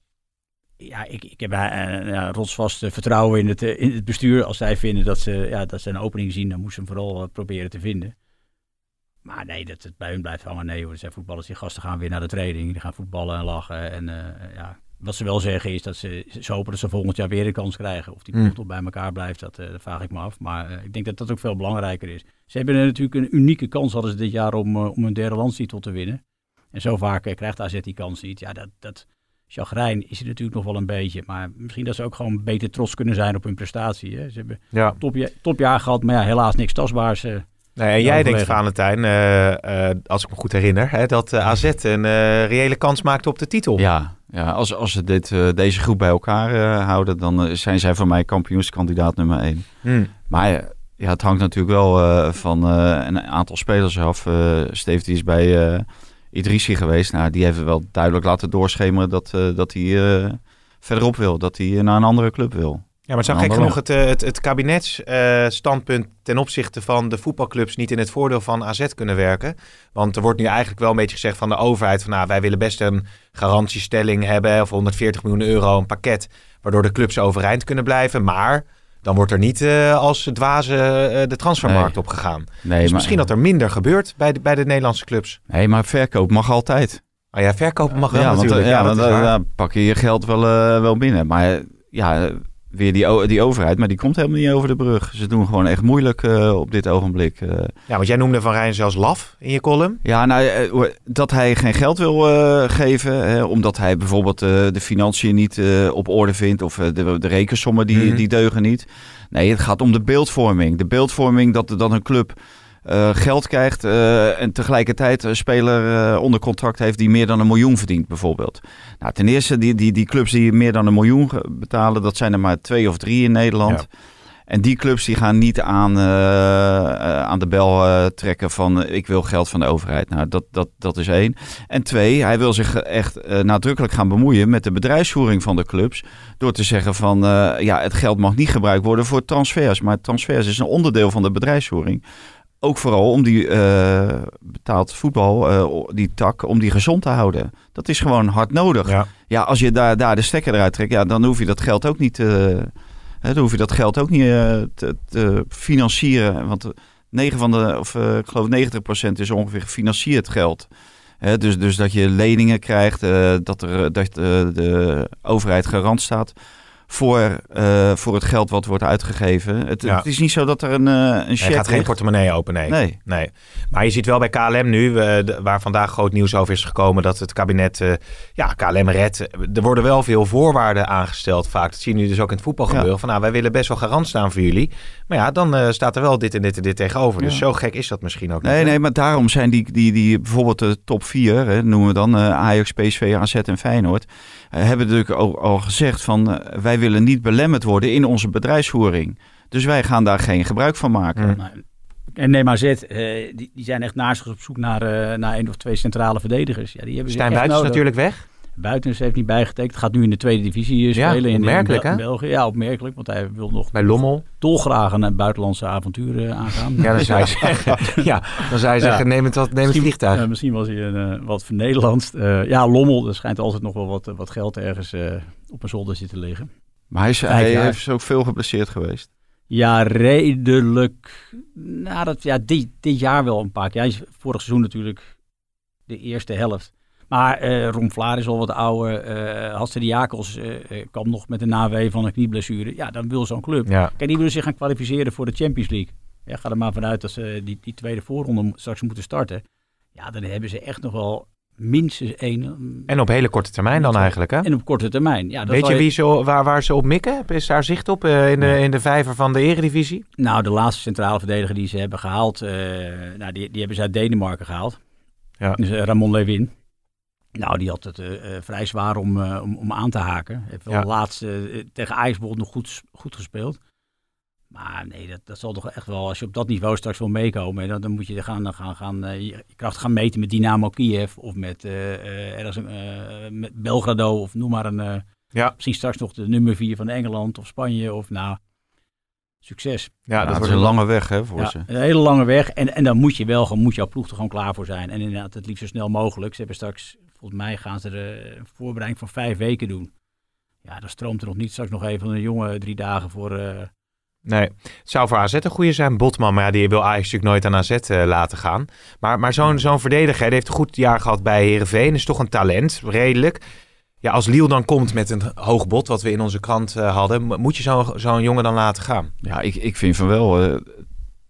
ja ik, ik heb ja, rotsvast vertrouwen in het, in het bestuur. Als zij vinden dat ze, ja, dat ze een opening zien, dan moeten ze hem vooral proberen te vinden. Maar nee, dat het bij hun blijft hangen. Nee hoor, zijn voetballers die gasten gaan weer naar de training. Die gaan voetballen en lachen. En ja, wat ze wel zeggen is dat ze, ze hopen dat ze volgend jaar weer een kans krijgen. Of die nog bij elkaar blijft, dat, eh, dat vraag ik me af. Maar eh, ik denk dat dat ook veel belangrijker is. Ze hebben natuurlijk een unieke kans hadden ze dit jaar om, eh, om een derde landstitel te winnen. En zo vaak krijgt AZ die kans niet. Ja, dat, dat chagrijn is er natuurlijk nog wel een beetje. Maar misschien dat ze ook gewoon beter trots kunnen zijn op hun prestatie. Hè. Ze hebben Ja. topja topjaar gehad, maar ja, helaas niks tastbaars. Nee, en jij denkt. Valentijn, eh, eh, als ik me goed herinner... Hè, dat eh, AZ een reële kans maakte op de titel. Ja, ja als, als ze dit, deze groep bij elkaar houden, dan zijn zij voor mij kampioenskandidaat nummer één. Hmm. Maar ja, het hangt natuurlijk wel van een aantal spelers af. Steve die is bij Idrissi geweest. Nou, die heeft wel duidelijk laten doorschemeren dat, dat hij verderop wil. Dat hij naar een andere club wil. Ja, maar het zou gek genoeg het, eh, het, het kabinetsstandpunt ten opzichte van de voetbalclubs niet in het voordeel van AZ kunnen werken. Want er wordt nu eigenlijk wel een beetje gezegd van de overheid van nou, wij willen best een garantiestelling hebben of 140 miljoen euro, een pakket, waardoor de clubs overeind kunnen blijven. Maar dan wordt er niet eh, als dwaze eh, de transfermarkt Nee. opgegaan. Nee, dus maar, misschien dat er minder gebeurt bij de, bij de Nederlandse clubs. nee, maar verkoop mag altijd. Oh ja, verkopen mag wel ja, want, eh, natuurlijk. ja, want eh, waar. daar pak je je geld wel, eh, wel binnen. Maar eh, ja, weer die, die overheid, maar die komt helemaal niet over de brug. Ze doen gewoon echt moeilijk eh, op dit ogenblik. eh. ja, want jij noemde Van Rijn zelfs laf in je column. Ja, nou, eh, dat hij geen geld wil geven, eh, omdat hij bijvoorbeeld de financiën niet op orde vindt of de, de rekensommen die, Mhm. die deugen niet. Nee, het gaat om de beeldvorming. De beeldvorming dat, dat een club geld krijgt eh, en tegelijkertijd een speler eh, onder contract heeft die meer dan een miljoen verdient bijvoorbeeld. Nou, ten eerste, die, die, die clubs die meer dan een miljoen betalen, dat zijn er maar twee of drie in Nederland. En die clubs die gaan niet aan, eh, eh, aan de bel eh, trekken van eh, ik wil geld van de overheid. Nou, dat, dat, dat is één. En twee, hij wil zich echt eh, nadrukkelijk gaan bemoeien met de bedrijfsvoering van de clubs. Door te zeggen van eh, ja, het geld mag niet gebruikt worden voor transfers. Maar transfers is een onderdeel van de bedrijfsvoering. Ook vooral om die eh, betaald voetbal, eh, die tak, om die gezond te houden. Dat is gewoon hard nodig. Ja. Ja, als je daar, daar de stekker eruit trekt, ja, dan hoef je dat geld ook niet, eh, hè, dan hoef je dat geld ook niet te, te financieren. Want 9 van de, of ik geloof 90% is ongeveer gefinancierd geld. Hè, dus, dus dat je leningen krijgt, dat, er, dat de overheid garant staat voor, eh, voor het geld wat wordt uitgegeven. Het, Ja. het is niet zo dat er een, eh een check gaat geen portemonnee open, nee. Nee. Nee. Maar je ziet wel bij KLM nu, eh, de- waar vandaag groot nieuws over is gekomen, dat het kabinet, ja, KLM redt. Er worden wel veel voorwaarden aangesteld vaak. Dat zie je nu dus ook in het voetbal Ja. gebeuren. Van nou, wij willen best wel garant staan voor jullie. Maar ja, dan staat er wel dit en dit en dit tegenover. Dus Ja. zo gek is dat misschien ook niet. Nee, nee, maar daarom zijn die, die, die bijvoorbeeld de top 4, hè, noemen we dan Ajax, PSV, AZ en Feyenoord, hebben natuurlijk al, al gezegd van eh, wij willen niet belemmerd worden in onze bedrijfsvoering. Dus wij gaan daar geen gebruik van maken. Hmm. En neem maar zet, eh, die, die zijn echt naast op zoek naar, eh, naar één of twee centrale verdedigers. Ja, die hebben ze Stijn nodig. natuurlijk weg. Buitens heeft niet bijgetekend. Gaat nu in de tweede divisie eh, Ja, spelen in, in, opmerkelijk, Bel- hè? België. Ja, opmerkelijk. Want hij wil nog Bij Lommel. dolgraag een eh, buitenlandse avontuur eh, aangaan. Ja, dan zou je zeggen, ja, dan zou je Ja. zeggen neem het, wat- neem het vliegtuig. eh, misschien was hij een, eh, wat vernederlandst. Eh ja, Lommel. Er schijnt altijd nog wel wat, wat geld ergens eh, op een zolder zitten liggen. Maar hij is, hij ook veel geblesseerd geweest. Ja, redelijk. Nou, dat, ja, dit, dit jaar wel een paar keer. Hij is vorig seizoen natuurlijk de eerste helft. Maar Ron Vlaar is al wat ouder. eh Hasse de Jakels eh, kwam nog met een nawee van een knieblessure. Ja, dan wil zo'n club. Ja. Kijk, die willen zich gaan kwalificeren voor de Champions League. Ja, ga er maar vanuit dat ze die, die tweede voorronde straks moeten starten. Ja, dan hebben ze echt nog wel minstens één. En op hele korte termijn dan eigenlijk, hè? En op korte termijn. Ja, dat Weet je wie ze, waar, waar ze op mikken? Is daar zicht op in, de, in de vijver van de eredivisie? Nou, de laatste centrale verdediger die ze hebben gehaald, eh, nou, die, die hebben ze uit Denemarken gehaald. Ja. Dus Ramon Lewin. Nou, die had het eh, eh, vrij zwaar om, eh, om, om aan te haken. Heeft wel Ja. laatst tegen bijvoorbeeld nog goed, goed gespeeld. Maar nee, dat, dat zal toch echt wel, als je op dat niveau straks wil meekomen, dan, dan moet je gaan, gaan, gaan, eh, je, kracht gaan meten met Dynamo Kiev of met, eh, eh, ergens, eh, met Belgrado of noem maar een, eh, Ja. misschien straks nog de nummer 4 van Engeland of Spanje of nou, succes. Ja, dat is een lange weg hè, voor Ja, ze. een hele lange weg. En, en dan moet je wel, gewoon- moet jouw ploeg er gewoon klaar voor zijn. En inderdaad, het liefst zo snel mogelijk. Ze hebben straks, volgens mij gaan ze er een voorbereiding van vijf weken doen. Ja, dan stroomt er nog niet straks nog even een jonge drie dagen voor. eh, Nee, het zou voor AZ een goede zijn. Botman, maar ja, die wil Ajax natuurlijk nooit aan AZ eh, laten gaan. Maar, maar zo'n zo'n verdediger, die heeft een goed jaar gehad bij Heerenveen. Is toch een talent, redelijk. Ja, als Liel dan komt met een hoog bod, wat we in onze krant eh, hadden, mo- moet je zo'n zo'n jongen dan laten gaan? Ja, ik, ik vind van wel. eh,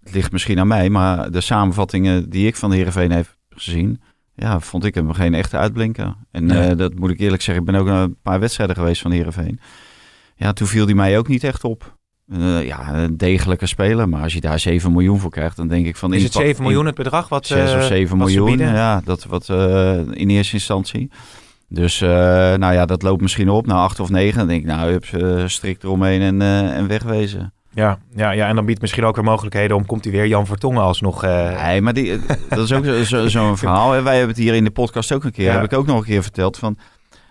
het ligt misschien aan mij, maar de samenvattingen die ik van de Heerenveen heb gezien, ja, vond ik hem geen echte uitblinker. En eh, dat moet ik eerlijk zeggen, ik ben ook naar een paar wedstrijden geweest van Heerenveen. Ja, toen viel hij mij ook niet echt op. Eh, ja, een degelijke speler, maar als je daar 7 miljoen voor krijgt, dan denk ik van... Is het inpa- 7 miljoen het bedrag? Wat, 6 of eh, 7 wat ze miljoen, ja, dat wat eh, in eerste instantie. Dus eh, nou ja, dat loopt misschien op naar 8 of 9. Dan denk ik, nou, hup, eh, strikt eromheen en, eh, en wegwezen. Ja, ja, ja, en dan biedt misschien ook weer mogelijkheden om, komt hij weer Jan Vertongen alsnog... eh Nee, maar die, dat is ook zo'n zo, zo'n verhaal. hè. Wij hebben het hier in de podcast ook een keer, Ja. heb ik ook nog een keer verteld, van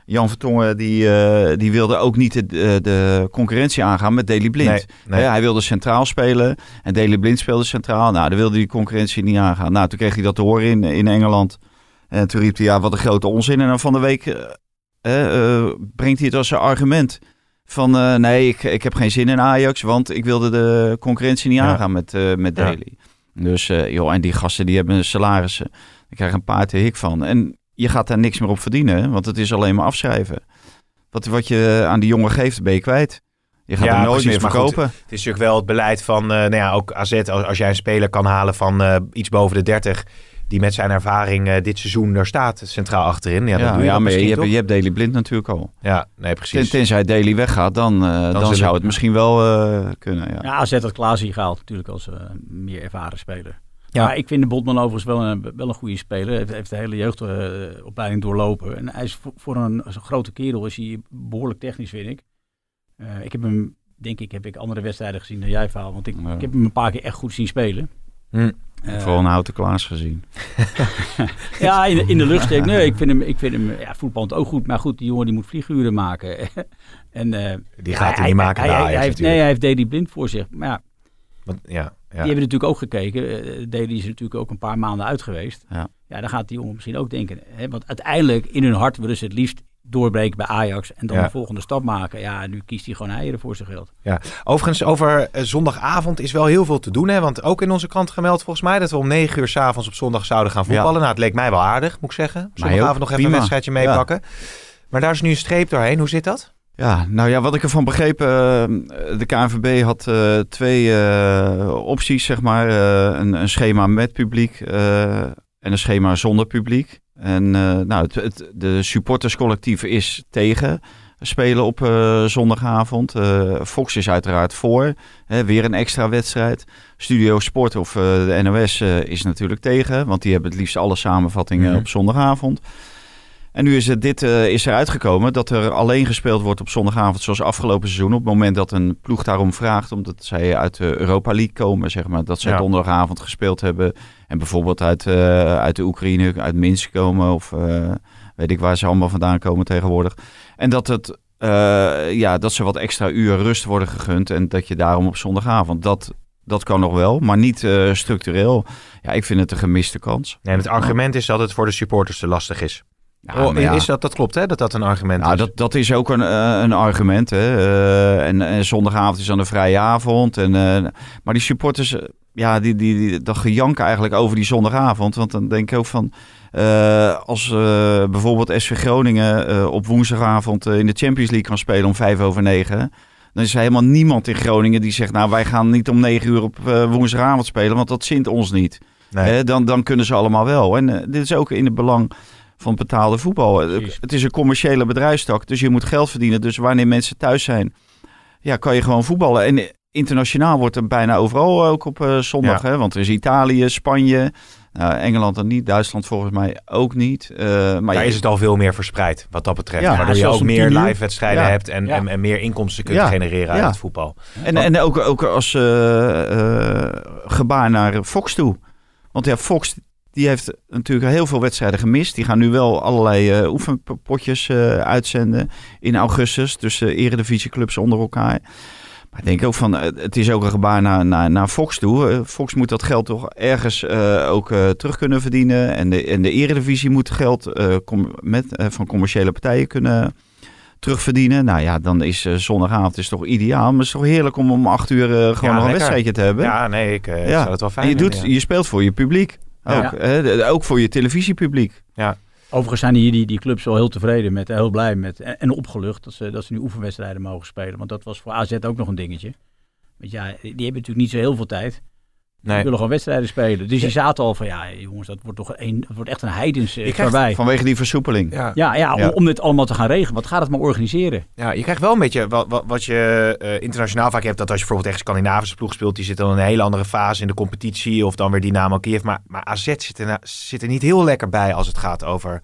Jan Vertongen, die, eh, die wilde ook niet de, de, concurrentie aangaan met Daley Blind. nee, hij wilde centraal spelen en Daley Blind speelde centraal. Nou, daar wilde die concurrentie niet aangaan. Nou, toen kreeg hij dat te horen in, in Engeland. En toen riep hij, ja, wat een grote onzin. En dan van de week eh, eh, eh, brengt hij het als een argument. Van eh, nee, ik, ik heb geen zin in Ajax, want ik wilde de concurrentie niet Ja. aangaan met, eh met Ja. Daley. Dus eh, joh, en die gasten die hebben salarissen. Daar krijgen een paar te hik van. En je gaat daar niks meer op verdienen, want het is alleen maar afschrijven. Wat, wat je aan die jongen geeft, ben je kwijt. Je gaat Ja, hem nooit precies, meer goed, verkopen. Het is natuurlijk wel het beleid van, nou ja, ook AZ, als, als jij een speler kan halen van iets boven de 30, die met zijn ervaring eh, dit seizoen er staat, centraal achterin. Ja, Ja, doe je ja, dat maar je hebt, je hebt Daley Blind natuurlijk al. Ja, nee, Ten, precies. tenzij Daley weggaat, dan, eh, dan, zou het misschien wel eh, kunnen. Ja. ja, AZ had Klaasie gehaald natuurlijk als eh, meer ervaren speler. Ja. Maar ik vind de Botman overigens wel een, wel een goede speler. Hij heeft, de hele jeugdopleiding doorlopen. En hij is voor, voor een, grote kerel is hij behoorlijk technisch, vind ik. Eh, ik heb hem, denk ik, heb ik andere wedstrijden gezien dan jij, Vaal. Want ik, Ja. ik heb hem een paar keer echt goed zien spelen. Hm. Eh, Vooral een houten Klaas gezien. Ja, in de, in de lucht steek. Nee, ik vind hem, ik vind hem ja, voetballend ook goed. Maar goed, die jongen die moet vlieguren maken. en, eh, Die gaat hij niet maken Hij, heeft, nee, hij heeft Deli Blind voor zich. Maar ja, Want, ja, ja. die hebben natuurlijk ook gekeken. Uh, Deli is natuurlijk ook een paar maanden uit geweest. Ja. ja, dan gaat die jongen misschien ook denken. Hè? Want uiteindelijk, in hun hart willen ze het liefst doorbreken bij Ajax. En dan Ja. de volgende stap maken. Ja, nu kiest hij gewoon eieren voor zijn geld. Overigens, over eh, zondagavond is wel heel veel te doen. Hè? Want ook in onze krant gemeld volgens mij dat we om 9 uur s'avonds op zondag zouden gaan voetballen. Nou, het leek mij wel aardig, moet ik zeggen. Zondagavond nog even prima. een wedstrijdje meepakken. Maar daar is nu een streep doorheen. Hoe zit dat? Ja, nou ja, wat ik ervan begreep, eh, de KNVB had eh, twee eh, opties, zeg maar. Eh, een, een schema met publiek eh, en een schema zonder publiek. En eh, nou, het, het, de supporterscollectief is tegen spelen op eh, zondagavond. Eh, Fox is uiteraard voor. Hè, weer een extra wedstrijd. Studio Sport of de NOS is natuurlijk tegen, want die hebben het liefst alle samenvattingen Mhm. op zondagavond. En nu is het, dit eh, is eruit gekomen dat er alleen gespeeld wordt op zondagavond zoals afgelopen seizoen. Op het moment dat een ploeg daarom vraagt, omdat zij uit de Europa League komen, zeg maar, dat zij Ja. donderdagavond gespeeld hebben. En bijvoorbeeld uit, eh, uit de Oekraïne, uit Minsk komen of eh, weet ik waar ze allemaal vandaan komen tegenwoordig. En dat, het, ja, dat ze wat extra uur rust worden gegund en dat je daarom op zondagavond, dat, dat kan nog wel, maar niet structureel. Ja, ik vind het een gemiste kans. Nee, en het argument is dat het voor de supporters te lastig is. Ja, oh, ja. is dat, dat klopt hè, dat dat een argument Nou, is? dat, dat is ook een, eh, een argument. Hè. Eh, en, en zondagavond is dan een vrije avond. En, eh, maar die supporters, ja, die, die, die, dat gejank eigenlijk over die zondagavond. Want dan denk ik ook van, als bijvoorbeeld SV Groningen op woensdagavond in de Champions League kan spelen om vijf over negen. Dan is er helemaal niemand in Groningen die zegt, nou wij gaan niet om negen uur op woensdagavond spelen, want dat zint ons niet. nee. Dan, dan kunnen ze allemaal wel. En dit is ook in het belang van betaalde voetbal. Eh, Precies. Het is een commerciële bedrijfstak, dus je moet geld verdienen. Dus wanneer mensen thuis zijn, ja, kan je gewoon voetballen. En internationaal wordt er bijna overal ook op eh, zondag. Hè? Want er is Italië, Spanje, nou, Engeland dan niet, Duitsland volgens mij ook niet. Eh, maar Daar je- is het al veel meer verspreid wat dat betreft. Ja, waardoor je ook meer 10 uur. live wedstrijden Ja. hebt en, en, en meer inkomsten kunt genereren uit het voetbal. En, en ook, ook als gebaar naar Fox toe. Want ja, Fox die heeft natuurlijk heel veel wedstrijden gemist. Die gaan nu wel allerlei eh, oefenpotjes eh, uitzenden in augustus. Tussen eredivisieclubs onder elkaar. Maar ik denk ook van, eh, het is ook een gebaar naar, naar, naar Fox toe. Fox moet dat geld toch ergens ook terug kunnen verdienen. En de, en de eredivisie moet geld com- met, van commerciële partijen kunnen terugverdienen. Nou ja, dan is zondagavond is toch ideaal. Maar het is toch heerlijk om om acht uur gewoon nog een wedstrijdje te hebben. Ja, nee, ik Ja. zou het wel fijn en je, doet, ja. je speelt voor je publiek. Ja. Ook, ook voor je televisiepubliek. Overigens zijn die, die, die clubs wel heel tevreden met, heel blij met en, en opgelucht dat ze, dat ze nu oefenwedstrijden mogen spelen. Want dat was voor AZ ook nog een dingetje. Want ja, die hebben natuurlijk niet zo heel veel tijd. Die Nee. willen gewoon wedstrijden spelen. Dus die zaten al van, ja jongens, dat wordt toch een, dat wordt echt een heidens eh, Je krijgt. Vanwege die versoepeling. Ja. Ja, ja, Ja. Om, om dit allemaal te gaan regelen. Wat gaat het maar organiseren? Ja, je krijgt wel een beetje wat, wat, wat je eh, internationaal vaak hebt. Dat als je bijvoorbeeld tegen een Scandinavische ploeg speelt, die zit dan in een hele andere fase in de competitie. Of dan weer Dynamo Kiev. Maar, maar AZ zit er, zit er niet heel lekker bij als het gaat over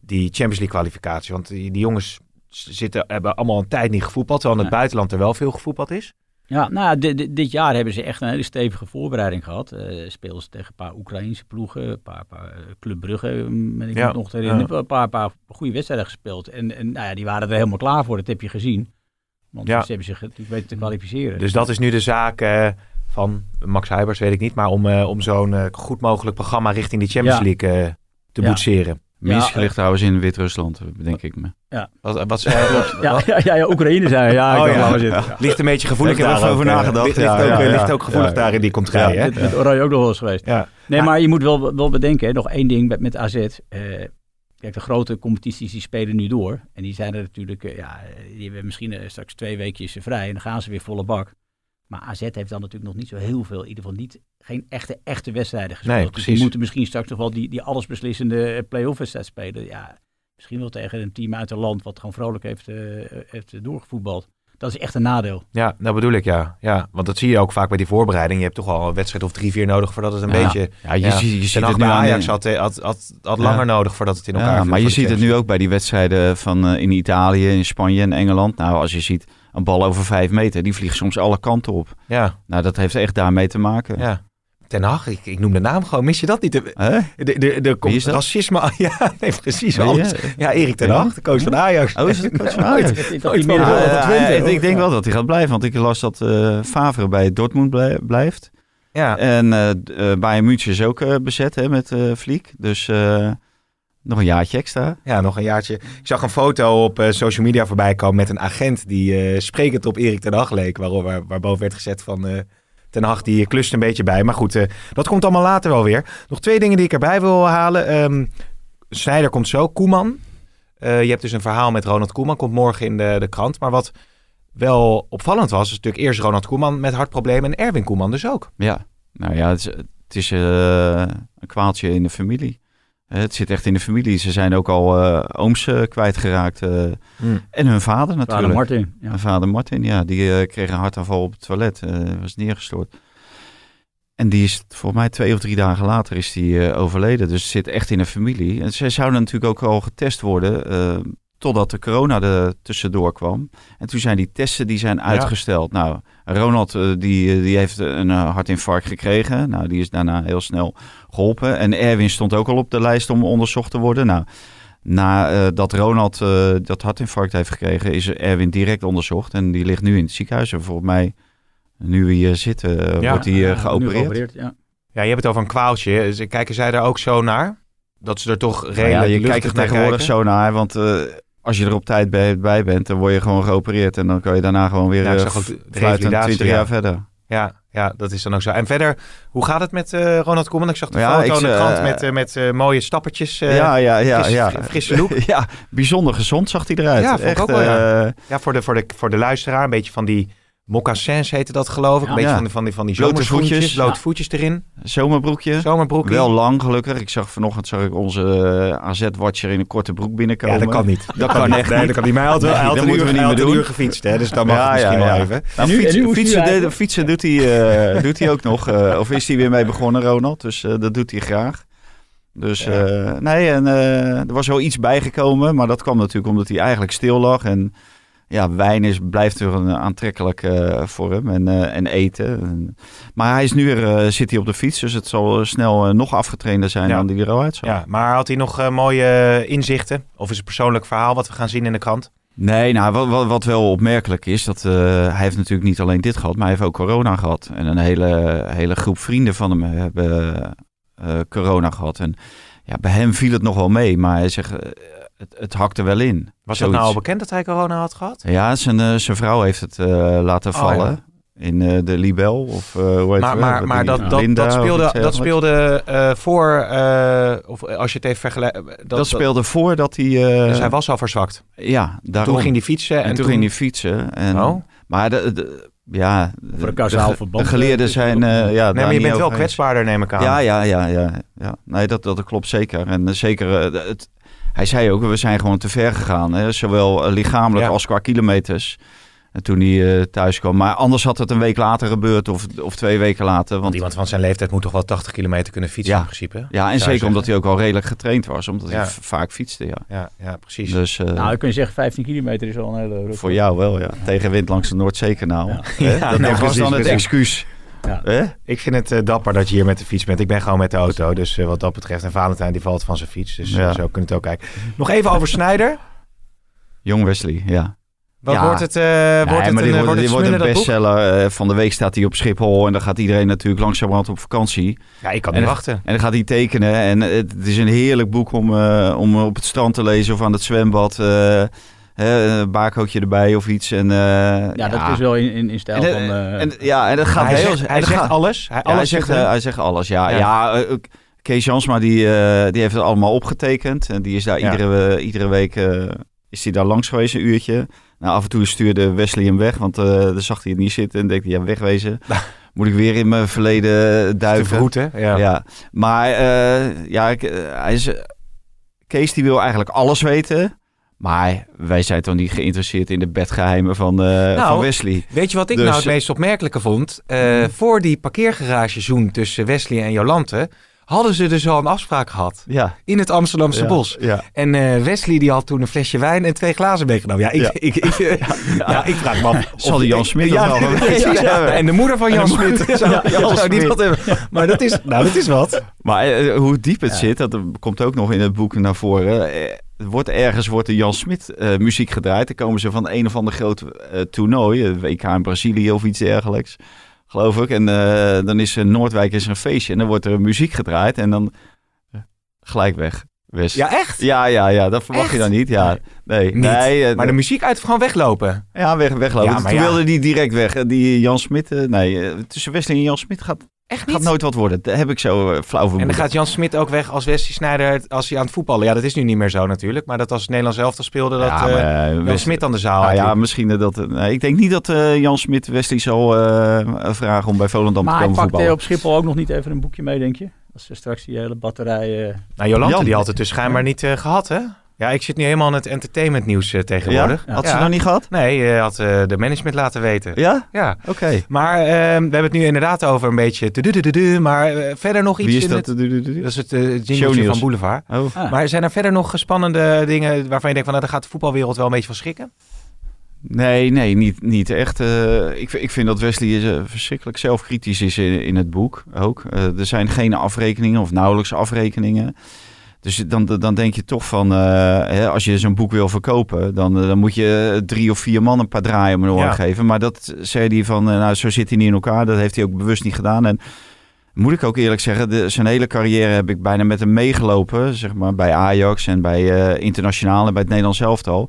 die Champions League kwalificatie. Want die, die jongens zitten, hebben allemaal een tijd niet gevoetbald. Terwijl in het buitenland er wel veel gevoetbald is. Ja, nou, di- di- dit jaar hebben ze echt een hele stevige voorbereiding gehad. Eh speelden ze tegen een paar Oekraïnse ploegen, een paar, paar eh, Club Brugge, mm, ben ik Ja, nog te herinneren. ja. Een paar, paar goede wedstrijden gespeeld. En, en nou ja, die waren er helemaal klaar voor, dat heb je gezien. Want Ja. ze hebben zich natuurlijk weten te kwalificeren. Dus dat is nu de zaak eh, van Max Huibers, weet ik niet. Maar om, om zo'n goed mogelijk programma richting die Champions. League te boetseren. Minsk Ja, ligt trouwens in Wit-Rusland, bedenk ik me. Wat, wat zei je? ja, ja, ja, ja, Oekraïne zijn. Ja, ik Oh, dacht, ja. Ja. Ligt een beetje gevoelig Ik heb er even over eh, nagedacht, Ligt, ja, ook, ja, eh, ja. ligt ook gevoelig Ja. daar in die contraille. hè? Met, met Oranje ook nog wel eens geweest. Ja. Nee, Ja. maar je moet wel, wel bedenken, hè, nog één ding met, met AZ. Eh, kijk, de grote competities die spelen nu door. En die zijn er natuurlijk, eh, ja, die hebben misschien eh, straks twee weekjes eh, vrij en dan gaan ze weer volle bak. Maar AZ heeft dan natuurlijk nog niet zo heel veel, in ieder geval niet, geen echte, echte wedstrijden gespeeld. Nee, Dus die moeten misschien straks nog wel die, die allesbeslissende eh, play-off wedstrijd spelen. Ja, misschien wel tegen een team uit een land wat gewoon vrolijk heeft, eh, heeft doorgevoetbald. Dat is echt een nadeel. Ja, dat bedoel ik, ja. ja. Want dat zie je ook vaak bij die voorbereiding. Je hebt toch al een wedstrijd of drie, vier nodig voordat het een Ja. beetje... Ja, je, Ja. ziet, je ziet het nu bij Ajax had, had, had, had Ja. langer nodig voordat het in elkaar Ja, viel maar je ziet het nu ook bij die wedstrijden van eh, in Italië, in Spanje en Engeland. Nou, als je ziet een bal over vijf meter, die vliegt soms alle kanten op. League. Nou, dat heeft echt daarmee te maken. Ja, ja. Ten Hag, ik, ik noem de naam gewoon. Mis je dat niet? De, Hè? de, de, de, Wie is dat? racisme... Ja, nee, precies. Je? alles. Ja, Erik ten? Hag, de coach van Ajax. Oh, is het de coach van. Ajax? Ik, denk wel dat hij gaat blijven, want ik las dat eh Favre bij Dortmund blij- blijft. Ja, En eh eh, Bayern München is ook eh, bezet hè, met eh Vliek. Dus eh, nog een jaartje extra. ja, nog een jaartje. Ik zag een foto op eh, social media voorbij komen met een agent die eh, sprekend op Erik ten Hag leek. Waar, waar, waarboven werd gezet van eh, ten Hag, die klust een beetje bij. Maar goed, eh, dat komt allemaal later wel weer. Nog twee dingen die ik erbij wil halen. Ehm Snijder komt zo, Koeman. Eh, je hebt dus een verhaal met Ronald Koeman, komt morgen in de, de krant. Maar wat wel opvallend was, is natuurlijk eerst Ronald Koeman met hartproblemen en Erwin Koeman dus ook. Ja, nou ja, het is, het is eh, een kwaaltje in de familie. Eh, Het zit echt in de familie. Ze zijn ook al eh, ooms eh, kwijtgeraakt. eh, en hun vader natuurlijk. Vader Martin. Ja. Mijn vader Martin, ja, die eh, kreeg een hartaanval op het toilet. eh, was neergestort. En die is, volgens mij twee of drie dagen later is die eh, overleden. Dus het zit echt in de familie. En ze zouden natuurlijk ook al getest worden totdat de corona er tussendoor kwam. En toen zijn die testen die zijn uitgesteld. Nou, Ronald eh, die, eh, die heeft een eh, hartinfarct gekregen. Nou, die is daarna heel snel geholpen. En Erwin stond ook al op de lijst om onderzocht te worden. Nou, nadat Ronald dat hartinfarct heeft gekregen, is Erwin direct onderzocht. En die ligt nu in het ziekenhuis. En volgens mij, nu we hier zitten, Ja. wordt hij Ja, geopereerd. ja. Ja, je hebt het over een kwaaltje. Kijken zij daar ook zo naar? Dat ze er toch redelijk Nou ja, je luchtig kijkt er tegenwoordig kijken? zo naar. Want als je er op tijd bij, bij bent, dan word je gewoon geopereerd. En dan kan je daarna gewoon weer fluitend revalidatie, 20 ja. jaar verder. Ja, ja, dat is dan ook zo. En verder, hoe gaat het met eh, Ronald Koeman? Ik zag de Ja, foto ik in de krant eh, met, eh, met mooie stappertjes. ja, ja, ja. frisse- ja. fri- frisse look. ja, bijzonder gezond zag hij eruit. Ja, Echt, ook wel, ja. Ja, voor de, voor, de, voor de luisteraar een beetje van die mocassins heette dat geloof ik. Ja. Een beetje Ja. van, die- van die, van die Blote voetjes. blote Ja. voetjes erin. Zomerbroekje. Zomerbroekje. Wel lang gelukkig. Ik zag vanochtend zag ik onze eh, AZ-watcher in een korte broek binnenkomen. ja, dat kan niet. Dat kan echt Nee, niet. dat kan niet. Maar hij had Nee, hij had dat een uur, moeten we hij niet had meer een uur doen. gefietst. Hè, dus dan mag Ja, het misschien ja, wel even. Nou, nu- nu fietsen, de- fietsen doet hij, eh, doet hij ook nog. eh, of is hij weer mee begonnen, Ronald? Dus eh, dat doet hij graag. Dus Ja. eh, nee, en eh, er was wel iets bijgekomen. Maar dat kwam natuurlijk omdat hij eigenlijk stil lag. En ja, wijn is, blijft er een aantrekkelijk eh, voor hem. En, eh, en eten. En- maar hij is nu weer, eh, zit hij op de fiets. Dus het zal snel nog afgetrainder zijn Ja. dan die er al. Ja, maar had hij nog mooie inzichten? Of is het persoonlijk verhaal wat we gaan zien in de krant? Nee, nou, wat, wat, wat wel opmerkelijk is, dat hij heeft natuurlijk niet alleen dit gehad, maar hij heeft ook corona gehad. En een hele, hele groep vrienden van hem hebben corona gehad. En ja, bij hem viel het nog wel mee, maar hij zegt, het, het hakte wel in. Was dat Zoiets. nou al bekend dat hij corona had gehad? Ja, zijn, eh, zijn vrouw heeft het eh, laten Oh, vallen. ja. In eh, de Libel, of eh hoe heet Maar, het? maar, maar dat, dat, Linda dat speelde, iets dat speelde eh, voor, eh, of als je het even vergelijkt. Dat, Dat, speelde voordat hij... eh, Dus hij was al verzwakt. Ja, daarom. Toen ging hij fietsen. en, En, toen, ging hij fietsen. En, Oh. Maar de, de- ja, Voor de, de geleerden zijn... het eh, ja, Nee, daar maar je niet bent wel kwetsbaarder, neem ik aan. Ja, ja, ja, ja, ja. Nee, dat, dat klopt zeker. En zeker, de- het, hij zei ook, we zijn gewoon te ver gegaan. Hè? Zowel eh, lichamelijk Ja. als qua kilometers. En toen hij eh, thuis kwam. Maar anders had het een week later gebeurd of, of twee weken later. Want Want, iemand van zijn leeftijd moet toch wel 80 kilometer kunnen fietsen Ja. in principe? ja, en zeker zeggen. omdat hij ook al redelijk getraind was. Omdat Ja. hij vaak fietste, ja. Ja, ja precies. Dus eh, Nou, dan kun je zeggen 15 kilometer is al een hele route. voor jou wel, ja. Tegenwind langs de Noordzeekanaal. Ja. Hè? Ja, dat nou, was precies, dan het precies. excuus. Ja. Ik vind het eh, dapper dat je hier met de fiets bent. Ik ben gewoon met de auto. Dus eh, wat dat betreft. En Valentijn die valt van zijn fiets. Dus Ja. zo kun je het ook kijken. Nog even over Snijder. Jong Wesley, ja. Wat Ja. wordt het? eh Nee, wordt het maar een, dit eh, wordt, wordt dit het wordt een bestseller. Eh, van de week staat hij op Schiphol en dan gaat iedereen natuurlijk langzamerhand op vakantie. Ja, ik kan En niet dan- wachten. En dan gaat hij tekenen. En het, het is een heerlijk boek om, eh, om op het strand te lezen of aan het zwembad. Eh, hè, een baarkootje erbij of iets. En, eh, Ja, dat is wel in, in, in stijl en, van... eh, eh, en, ja, en dat gaat hij heel... zegt, hij zegt gaat- alles. Hij, ja, hij, alles zegt, hij zegt alles, ja. Ja. ja. Kees Jansma, die, eh, die heeft het allemaal opgetekend. En die is daar Ja. iedere, iedere week eh, is hij daar langs geweest, een uurtje. Nou, af en toe stuurde Wesley hem weg, want eh dan zag hij het niet zitten. En dacht hij, ja, wegwezen. Moet ik weer in mijn verleden vergoeden. Ja. Ja. maar eh, ja, ik, hij is, Kees die wil eigenlijk alles weten. Maar wij zijn toch niet geïnteresseerd in de bedgeheimen van, eh, van Wesley. Weet je wat ik Dus- nou het meest opmerkelijke vond? Eh, Voor die parkeergaragezoen tussen Wesley en Jolante... hadden ze dus al een afspraak gehad. Ja. In het Amsterdamse Ja, bos. Ja. En eh, Wesley die had toen een flesje wijn en twee glazen meegenomen. Ja, ik, Ja. ik, ik, ja, ik vraag me af. Zal die Jan Smit ja. En de moeder van Jan Smit. Zou, Ja, Jan zou die dat hebben? Maar dat is, nou, dat is wat. Maar hoe diep het zit, dat komt ook nog in het boek naar voren. Wordt ergens wordt de Jan Smit eh, muziek gedraaid. Dan komen ze van een of ander groot eh, toernooi, eh, WK in Brazilië of iets dergelijks. Geloof ik. En dan is Noordwijk is een feestje en dan wordt er muziek gedraaid en dan gelijk weg. West. Ja, echt? Ja, ja, ja, dat verwacht je dan niet. Ja, nee. Niet. nee Maar de muziek uit gewoon weglopen. ja, weg, weglopen. Ja, maar Toen ja. wilde die direct weg. Die Jan Smit, nee, tussen Wesley en Jan Smit gaat, Echt gaat nooit wat worden. Dat heb ik zo eh, flauw En vermoeden. dan gaat Jan Smit ook weg als Wesley Sneijder als hij aan het voetballen. Ja, dat is nu niet meer zo natuurlijk. Maar dat als het Nederlands elftal speelde, dat Ja, eh, maar, eh, Jan West- Smit aan de zaal. Ah, ja, had. misschien eh, dat. eh, nee, ik denk niet dat eh, Jan Smit Wesley zal eh, vragen om bij Volendam maar te hij komen pakt voetballen. eh, op Schiphol ook nog niet even een boekje mee, denk je? Als ze straks die hele batterij... eh, Nou, Jolante Jan. die had het dus schijnbaar niet eh, gehad, hè? Ja, ik zit nu helemaal in het entertainment nieuws eh, tegenwoordig. Ja? Had Ja. ze nog niet gehad? Nee, je had eh, de management laten weten. Ja? Ja. Oké. Maar eh, we hebben het nu inderdaad over een beetje... Maar eh, verder nog iets Wie is in dat? het... Dat is het eh Shownieuws. van Boulevard. Oh. ah. Maar zijn er verder nog spannende dingen waarvan je denkt van... Nou, daar gaat de voetbalwereld wel een beetje van schrikken? Nee, nee, niet, niet echt. Eh, ik, ik vind dat Wesley eh, verschrikkelijk zelfkritisch is in, in het boek ook. Eh, er zijn geen afrekeningen of nauwelijks afrekeningen. Dus dan, dan denk je toch van, eh, hè, als je zo'n boek wil verkopen, dan, eh, dan moet je drie of vier man een paar draaien om een oor Ja. geven. Maar dat zei hij van, eh, nou zo zit hij niet in elkaar. Dat heeft hij ook bewust niet gedaan. En moet ik ook eerlijk zeggen, de, zijn hele carrière heb ik bijna met hem meegelopen. Zeg maar bij Ajax en bij internationaal en bij het Nederlands elftal.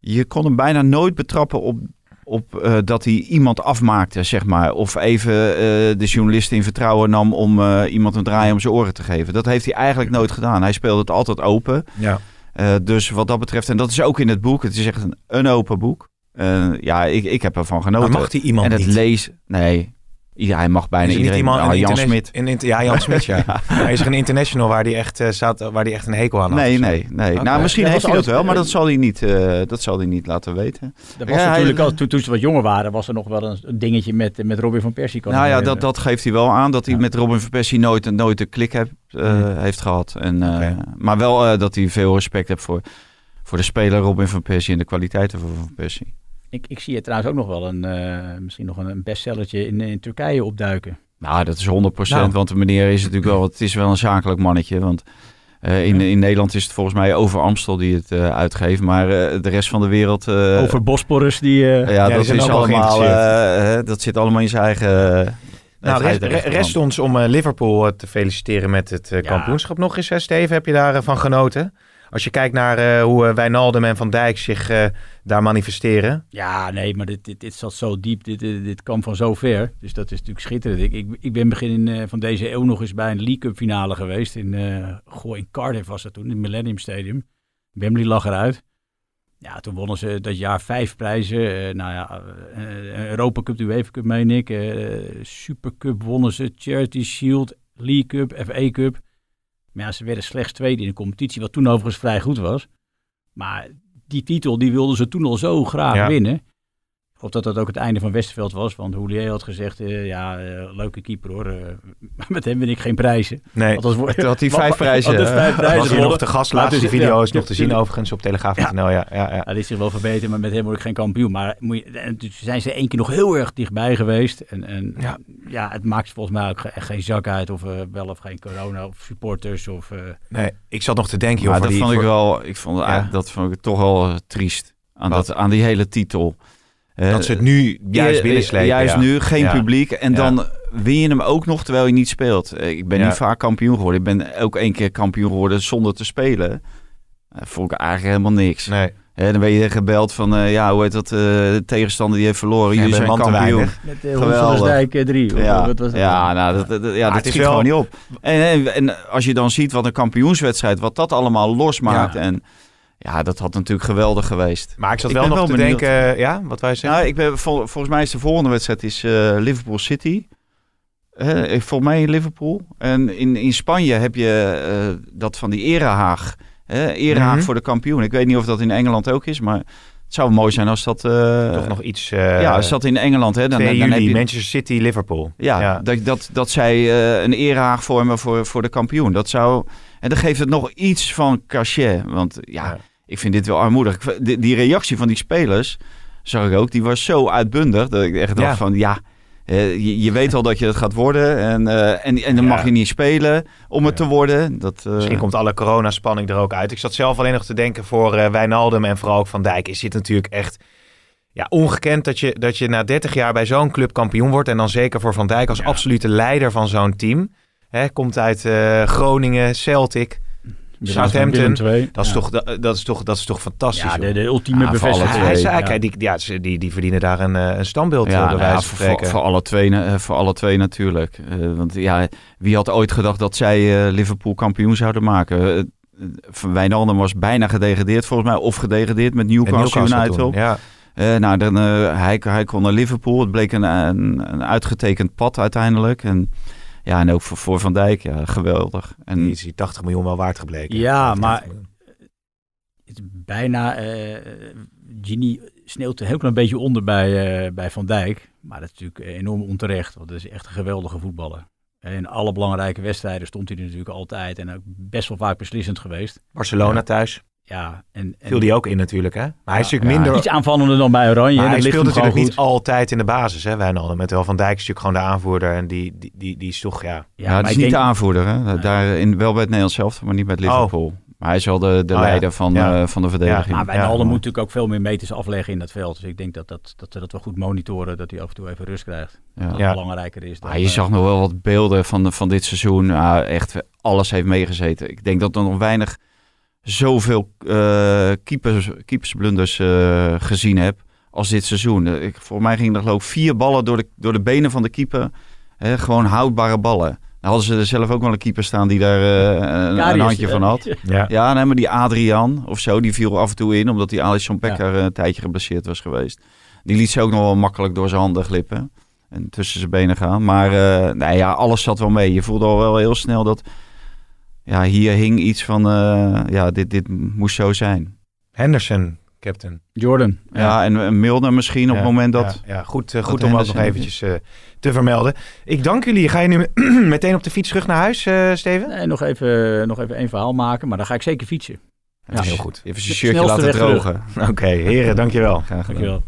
Je kon hem bijna nooit betrappen op, op eh, dat hij iemand afmaakte, zeg maar. Of even eh, de journalist in vertrouwen nam om eh, iemand een draai om zijn oren te geven. Dat heeft hij eigenlijk nooit gedaan. Hij speelde het altijd open. Ja. Dus wat dat betreft, en dat is ook in het boek, het is echt een, een open boek. Ja, ik, ik heb ervan genoten. Maar mag die iemand en het niet? lees... Nee, ja, hij mag bijna Is er niet iedereen. iemand, een Jan Smit. ja, Jan Smit, ja. Maar is er een international waar die echt, eh, staat, waar die echt een hekel aan had? Nee, nee, nee. Nou, misschien Dat heeft was hij dat wel, maar dat zal hij niet, eh, dat zal hij niet laten weten. Dat was Ja, natuurlijk hij- al, toen, toen ze wat jonger waren, was er nog wel een, een dingetje met, met Robin van Persie. kan Nou ja, dat, dat geeft hij wel aan. Dat hij Ja. met Robin van Persie nooit, een- nooit een klik heb, eh, heeft gehad. En, eh, Oké. Maar wel eh, dat hij veel respect heeft voor, voor de speler Robin van Persie en de kwaliteiten van Van Persie. Ik, ik zie het trouwens ook nog wel een, eh, misschien nog een, een bestsellertje in, in Turkije opduiken. Nou, dat is 100%. Nou. Want de meneer is natuurlijk wel, het is wel een zakelijk mannetje. Want eh, in, in Nederland is het volgens mij over Amstel die het eh, uitgeeft. Maar de rest van de wereld. Over Bosporus, die... ja, die dat is allemaal. dat zit allemaal in zijn eigen. Nou, rest, ons om Liverpool te feliciteren met het Ja. kampioenschap nog eens. Hè, Steven, heb je daarvan van genoten? Als je kijkt naar eh, hoe uh, Wijnaldum en Van Dijk zich eh, daar manifesteren. Ja, nee, maar dit, dit, zat zo diep. Dit, dit, kwam van zo ver. Dus dat is natuurlijk schitterend. Ik, ik, ik ben begin eh, van deze eeuw nog eens bij een League Cup finale geweest. In, eh goh, in Cardiff was dat toen, in het Millennium Stadium. Wembley lag eruit. Ja, toen wonnen ze dat jaar vijf prijzen. Eh, nou ja, eh, Europa Cup, de UEFA Cup meen ik. Eh Super Cup wonnen ze. Charity Shield, League Cup, FA Cup. Maar ja, ze werden slechts tweede in de competitie, wat toen overigens vrij goed was. Maar die titel, die wilden ze toen al zo graag Ja. winnen. Geloof dat dat ook het einde van Westerveld was. Want Hoelier had gezegd, eh, ja, eh, leuke keeper hoor. eh, maar met hem win ik geen prijzen. Nee, Althans, had hij vijf prijzen. had hij vijf prijzen was hij nog te gast. Laatste is- video ja, is nog te zien overigens op Telegraaf.nl. Ja. Ja, ja, Ja, is zich wel verbeterd, maar met hem word ik geen kampioen. Maar moet je, en toen zijn ze één keer nog heel erg dichtbij geweest. En, en Ja. ja. het maakt volgens mij ook echt geen zak uit of wel of geen corona of supporters. Of, eh, Nee, ik zat nog te denken, joh, Maar dat die, vond ik voor- wel. Ik vond, dat vond ik toch wel triest. Aan, Wat? dat, aan die hele titel. Eh, dat ze het nu juist eh, binnenslepen. Juist ja. nu, geen Ja. publiek. En Ja. dan win je hem ook nog terwijl je niet speelt. Eh, Ik ben Ja. niet vaak kampioen geworden. Ik ben ook één keer kampioen geworden zonder te spelen. Uh, vond ik eigenlijk helemaal niks. Nee, Hè, dan ben je gebeld van, eh, ja, hoe heet dat, eh, de tegenstander die heeft verloren. Ja, Jullie zijn kampioen. met de Geweldig. Honselersdijk 3. Ja, wat was dat ja, nou, dat, dat, dat- ja, dat schiet wel- gewoon niet op. En, en, en als je dan ziet wat een kampioenswedstrijd, wat dat allemaal losmaakt. Ja. En ja, dat had natuurlijk geweldig geweest. maar ik zat Ik wel nog wel te benieuwd. denken... Ja, wat wij zeggen? Nou, ik ben, vol- volgens mij is de volgende wedstrijd is, eh, Liverpool City. Eh, volgens mij in Liverpool. En in, in Spanje heb je eh, dat van die erehaag. hè, erehaag Mhm. voor de kampioen. Ik weet niet of dat in Engeland ook is, maar het zou mooi zijn als dat... eh, Toch nog iets... eh ja, als dat in Engeland... Hè, dan, 2 dan, dan heb je, Manchester City, Liverpool. ja, ja. Dat, dat, dat zij eh, een erehaag vormen voor, voor de kampioen. Dat zou... En dan geeft het nog iets van cachet. Want ja, Ja. Ik vind dit wel armoedig. Die, die reactie van die spelers, zag ik ook, die was zo uitbundig. Dat ik echt dacht Ja. van, ja, je, je weet al dat je het gaat worden. En, eh, en, en dan Ja. mag je niet spelen om het Ja. te worden. Dat, eh, Misschien komt alle coronaspanning er ook uit. Ik zat zelf alleen nog te denken voor eh Wijnaldum en vooral ook Van Dijk. Is dit natuurlijk echt ja, ongekend dat je, dat je na 30 jaar bij zo'n club kampioen wordt. En dan zeker voor Van Dijk als absolute leider van zo'n team. Hè, komt uit Groningen, Celtic. Southampton. Dat is, Ja. toch, dat, dat is, toch, dat is toch fantastisch. Ja, de, de ultieme bevestiging. hij, zei, Ja. kijk, die, ja, ze- die, die verdienen daar een, eh, een standbeeld Ja, ja, nou ja, voor, voor, alle twee, eh, voor alle twee natuurlijk. Eh, want ja, wie had ooit gedacht dat zij eh, Liverpool kampioen zouden maken? Eh, eh, Van Wijnaldum was bijna gedegradeerd volgens mij. Of gedegradeerd met En Newcastle, United. toen, ja. Eh, nou, dan, eh, hij, hij kon naar Liverpool. Het bleek een, een, een uitgetekend pad uiteindelijk. En, ja, en ook voor, voor Van Dijk, ja, geweldig. En, Die is die 80 miljoen wel waard gebleken. Ja, 80 maar-. Het is bijna, eh Gini sneeuwt een heel klein beetje onder bij, eh, bij Van Dijk. Maar dat is natuurlijk enorm onterecht, want dat is echt een geweldige voetballer. In alle belangrijke wedstrijden stond hij er natuurlijk altijd en ook best wel vaak beslissend geweest. Barcelona Ja. thuis. Ja, en, en Viel die ook in natuurlijk, hè? Maar hij is Ja, natuurlijk ja. minder... iets aanvallender dan bij Oranje. Maar hij ligt speelt natuurlijk niet altijd in de basis, hè, Wijnaldum. Met wel Van Dijk is natuurlijk gewoon de aanvoerder. En die, die, die, die is toch, ja... ja, Ja, maar is niet denk, de aanvoerder. Hè? Daar in, wel bij het Nederlands zelf, maar niet bij het Oh. Liverpool. Maar hij is wel de, de Oh, ja. leider van, Ja. eh, van de verdediging. maar Wijnaldum Ja. moet natuurlijk ook veel meer meters afleggen in dat veld. Dus ik denk dat, dat, dat ze dat wel goed monitoren, dat hij af en toe even rust krijgt. Ja. Dat Ja. belangrijker is dan... Maar je eh, zag nog wel wat beelden van, van dit seizoen. Ja, echt, alles heeft meegezeten. Ik denk dat er nog weinig zoveel eh keepers, keepersblunders eh, gezien heb als dit seizoen. Eh, Ik, voor mij gingen er geloof ik vier ballen door de, door de benen van de keeper. Hè, gewoon houdbare ballen. hadden ze er zelf ook wel een keeper staan die daar eh, een, handje van had. Ja. Ja, nee, maar die Adrian of zo, die viel af en toe in, omdat die Alisson Becker een tijdje geblesseerd was geweest. Die liet ze ook nog wel makkelijk door zijn handen glippen en tussen zijn benen gaan. Maar eh nou ja, alles zat wel mee. Je voelde al wel heel snel dat, ja, hier hing iets van, eh, ja, dit, dit moest zo zijn. Henderson, captain. Jordan. Ja, en, en Milner misschien op Ja, het moment dat... Ja, ja, goed, eh, dat goed om dat nog eventjes eh, te vermelden. Ik dank jullie. Ga je nu meteen op de fiets terug naar huis, eh, Steven? Nee, nog, even, nog even één verhaal maken, maar dan ga ik zeker fietsen. Ja, heel goed. Even zijn De shirtje laten drogen. Oké, heren, dankjewel. Graag gedaan. Dankjewel.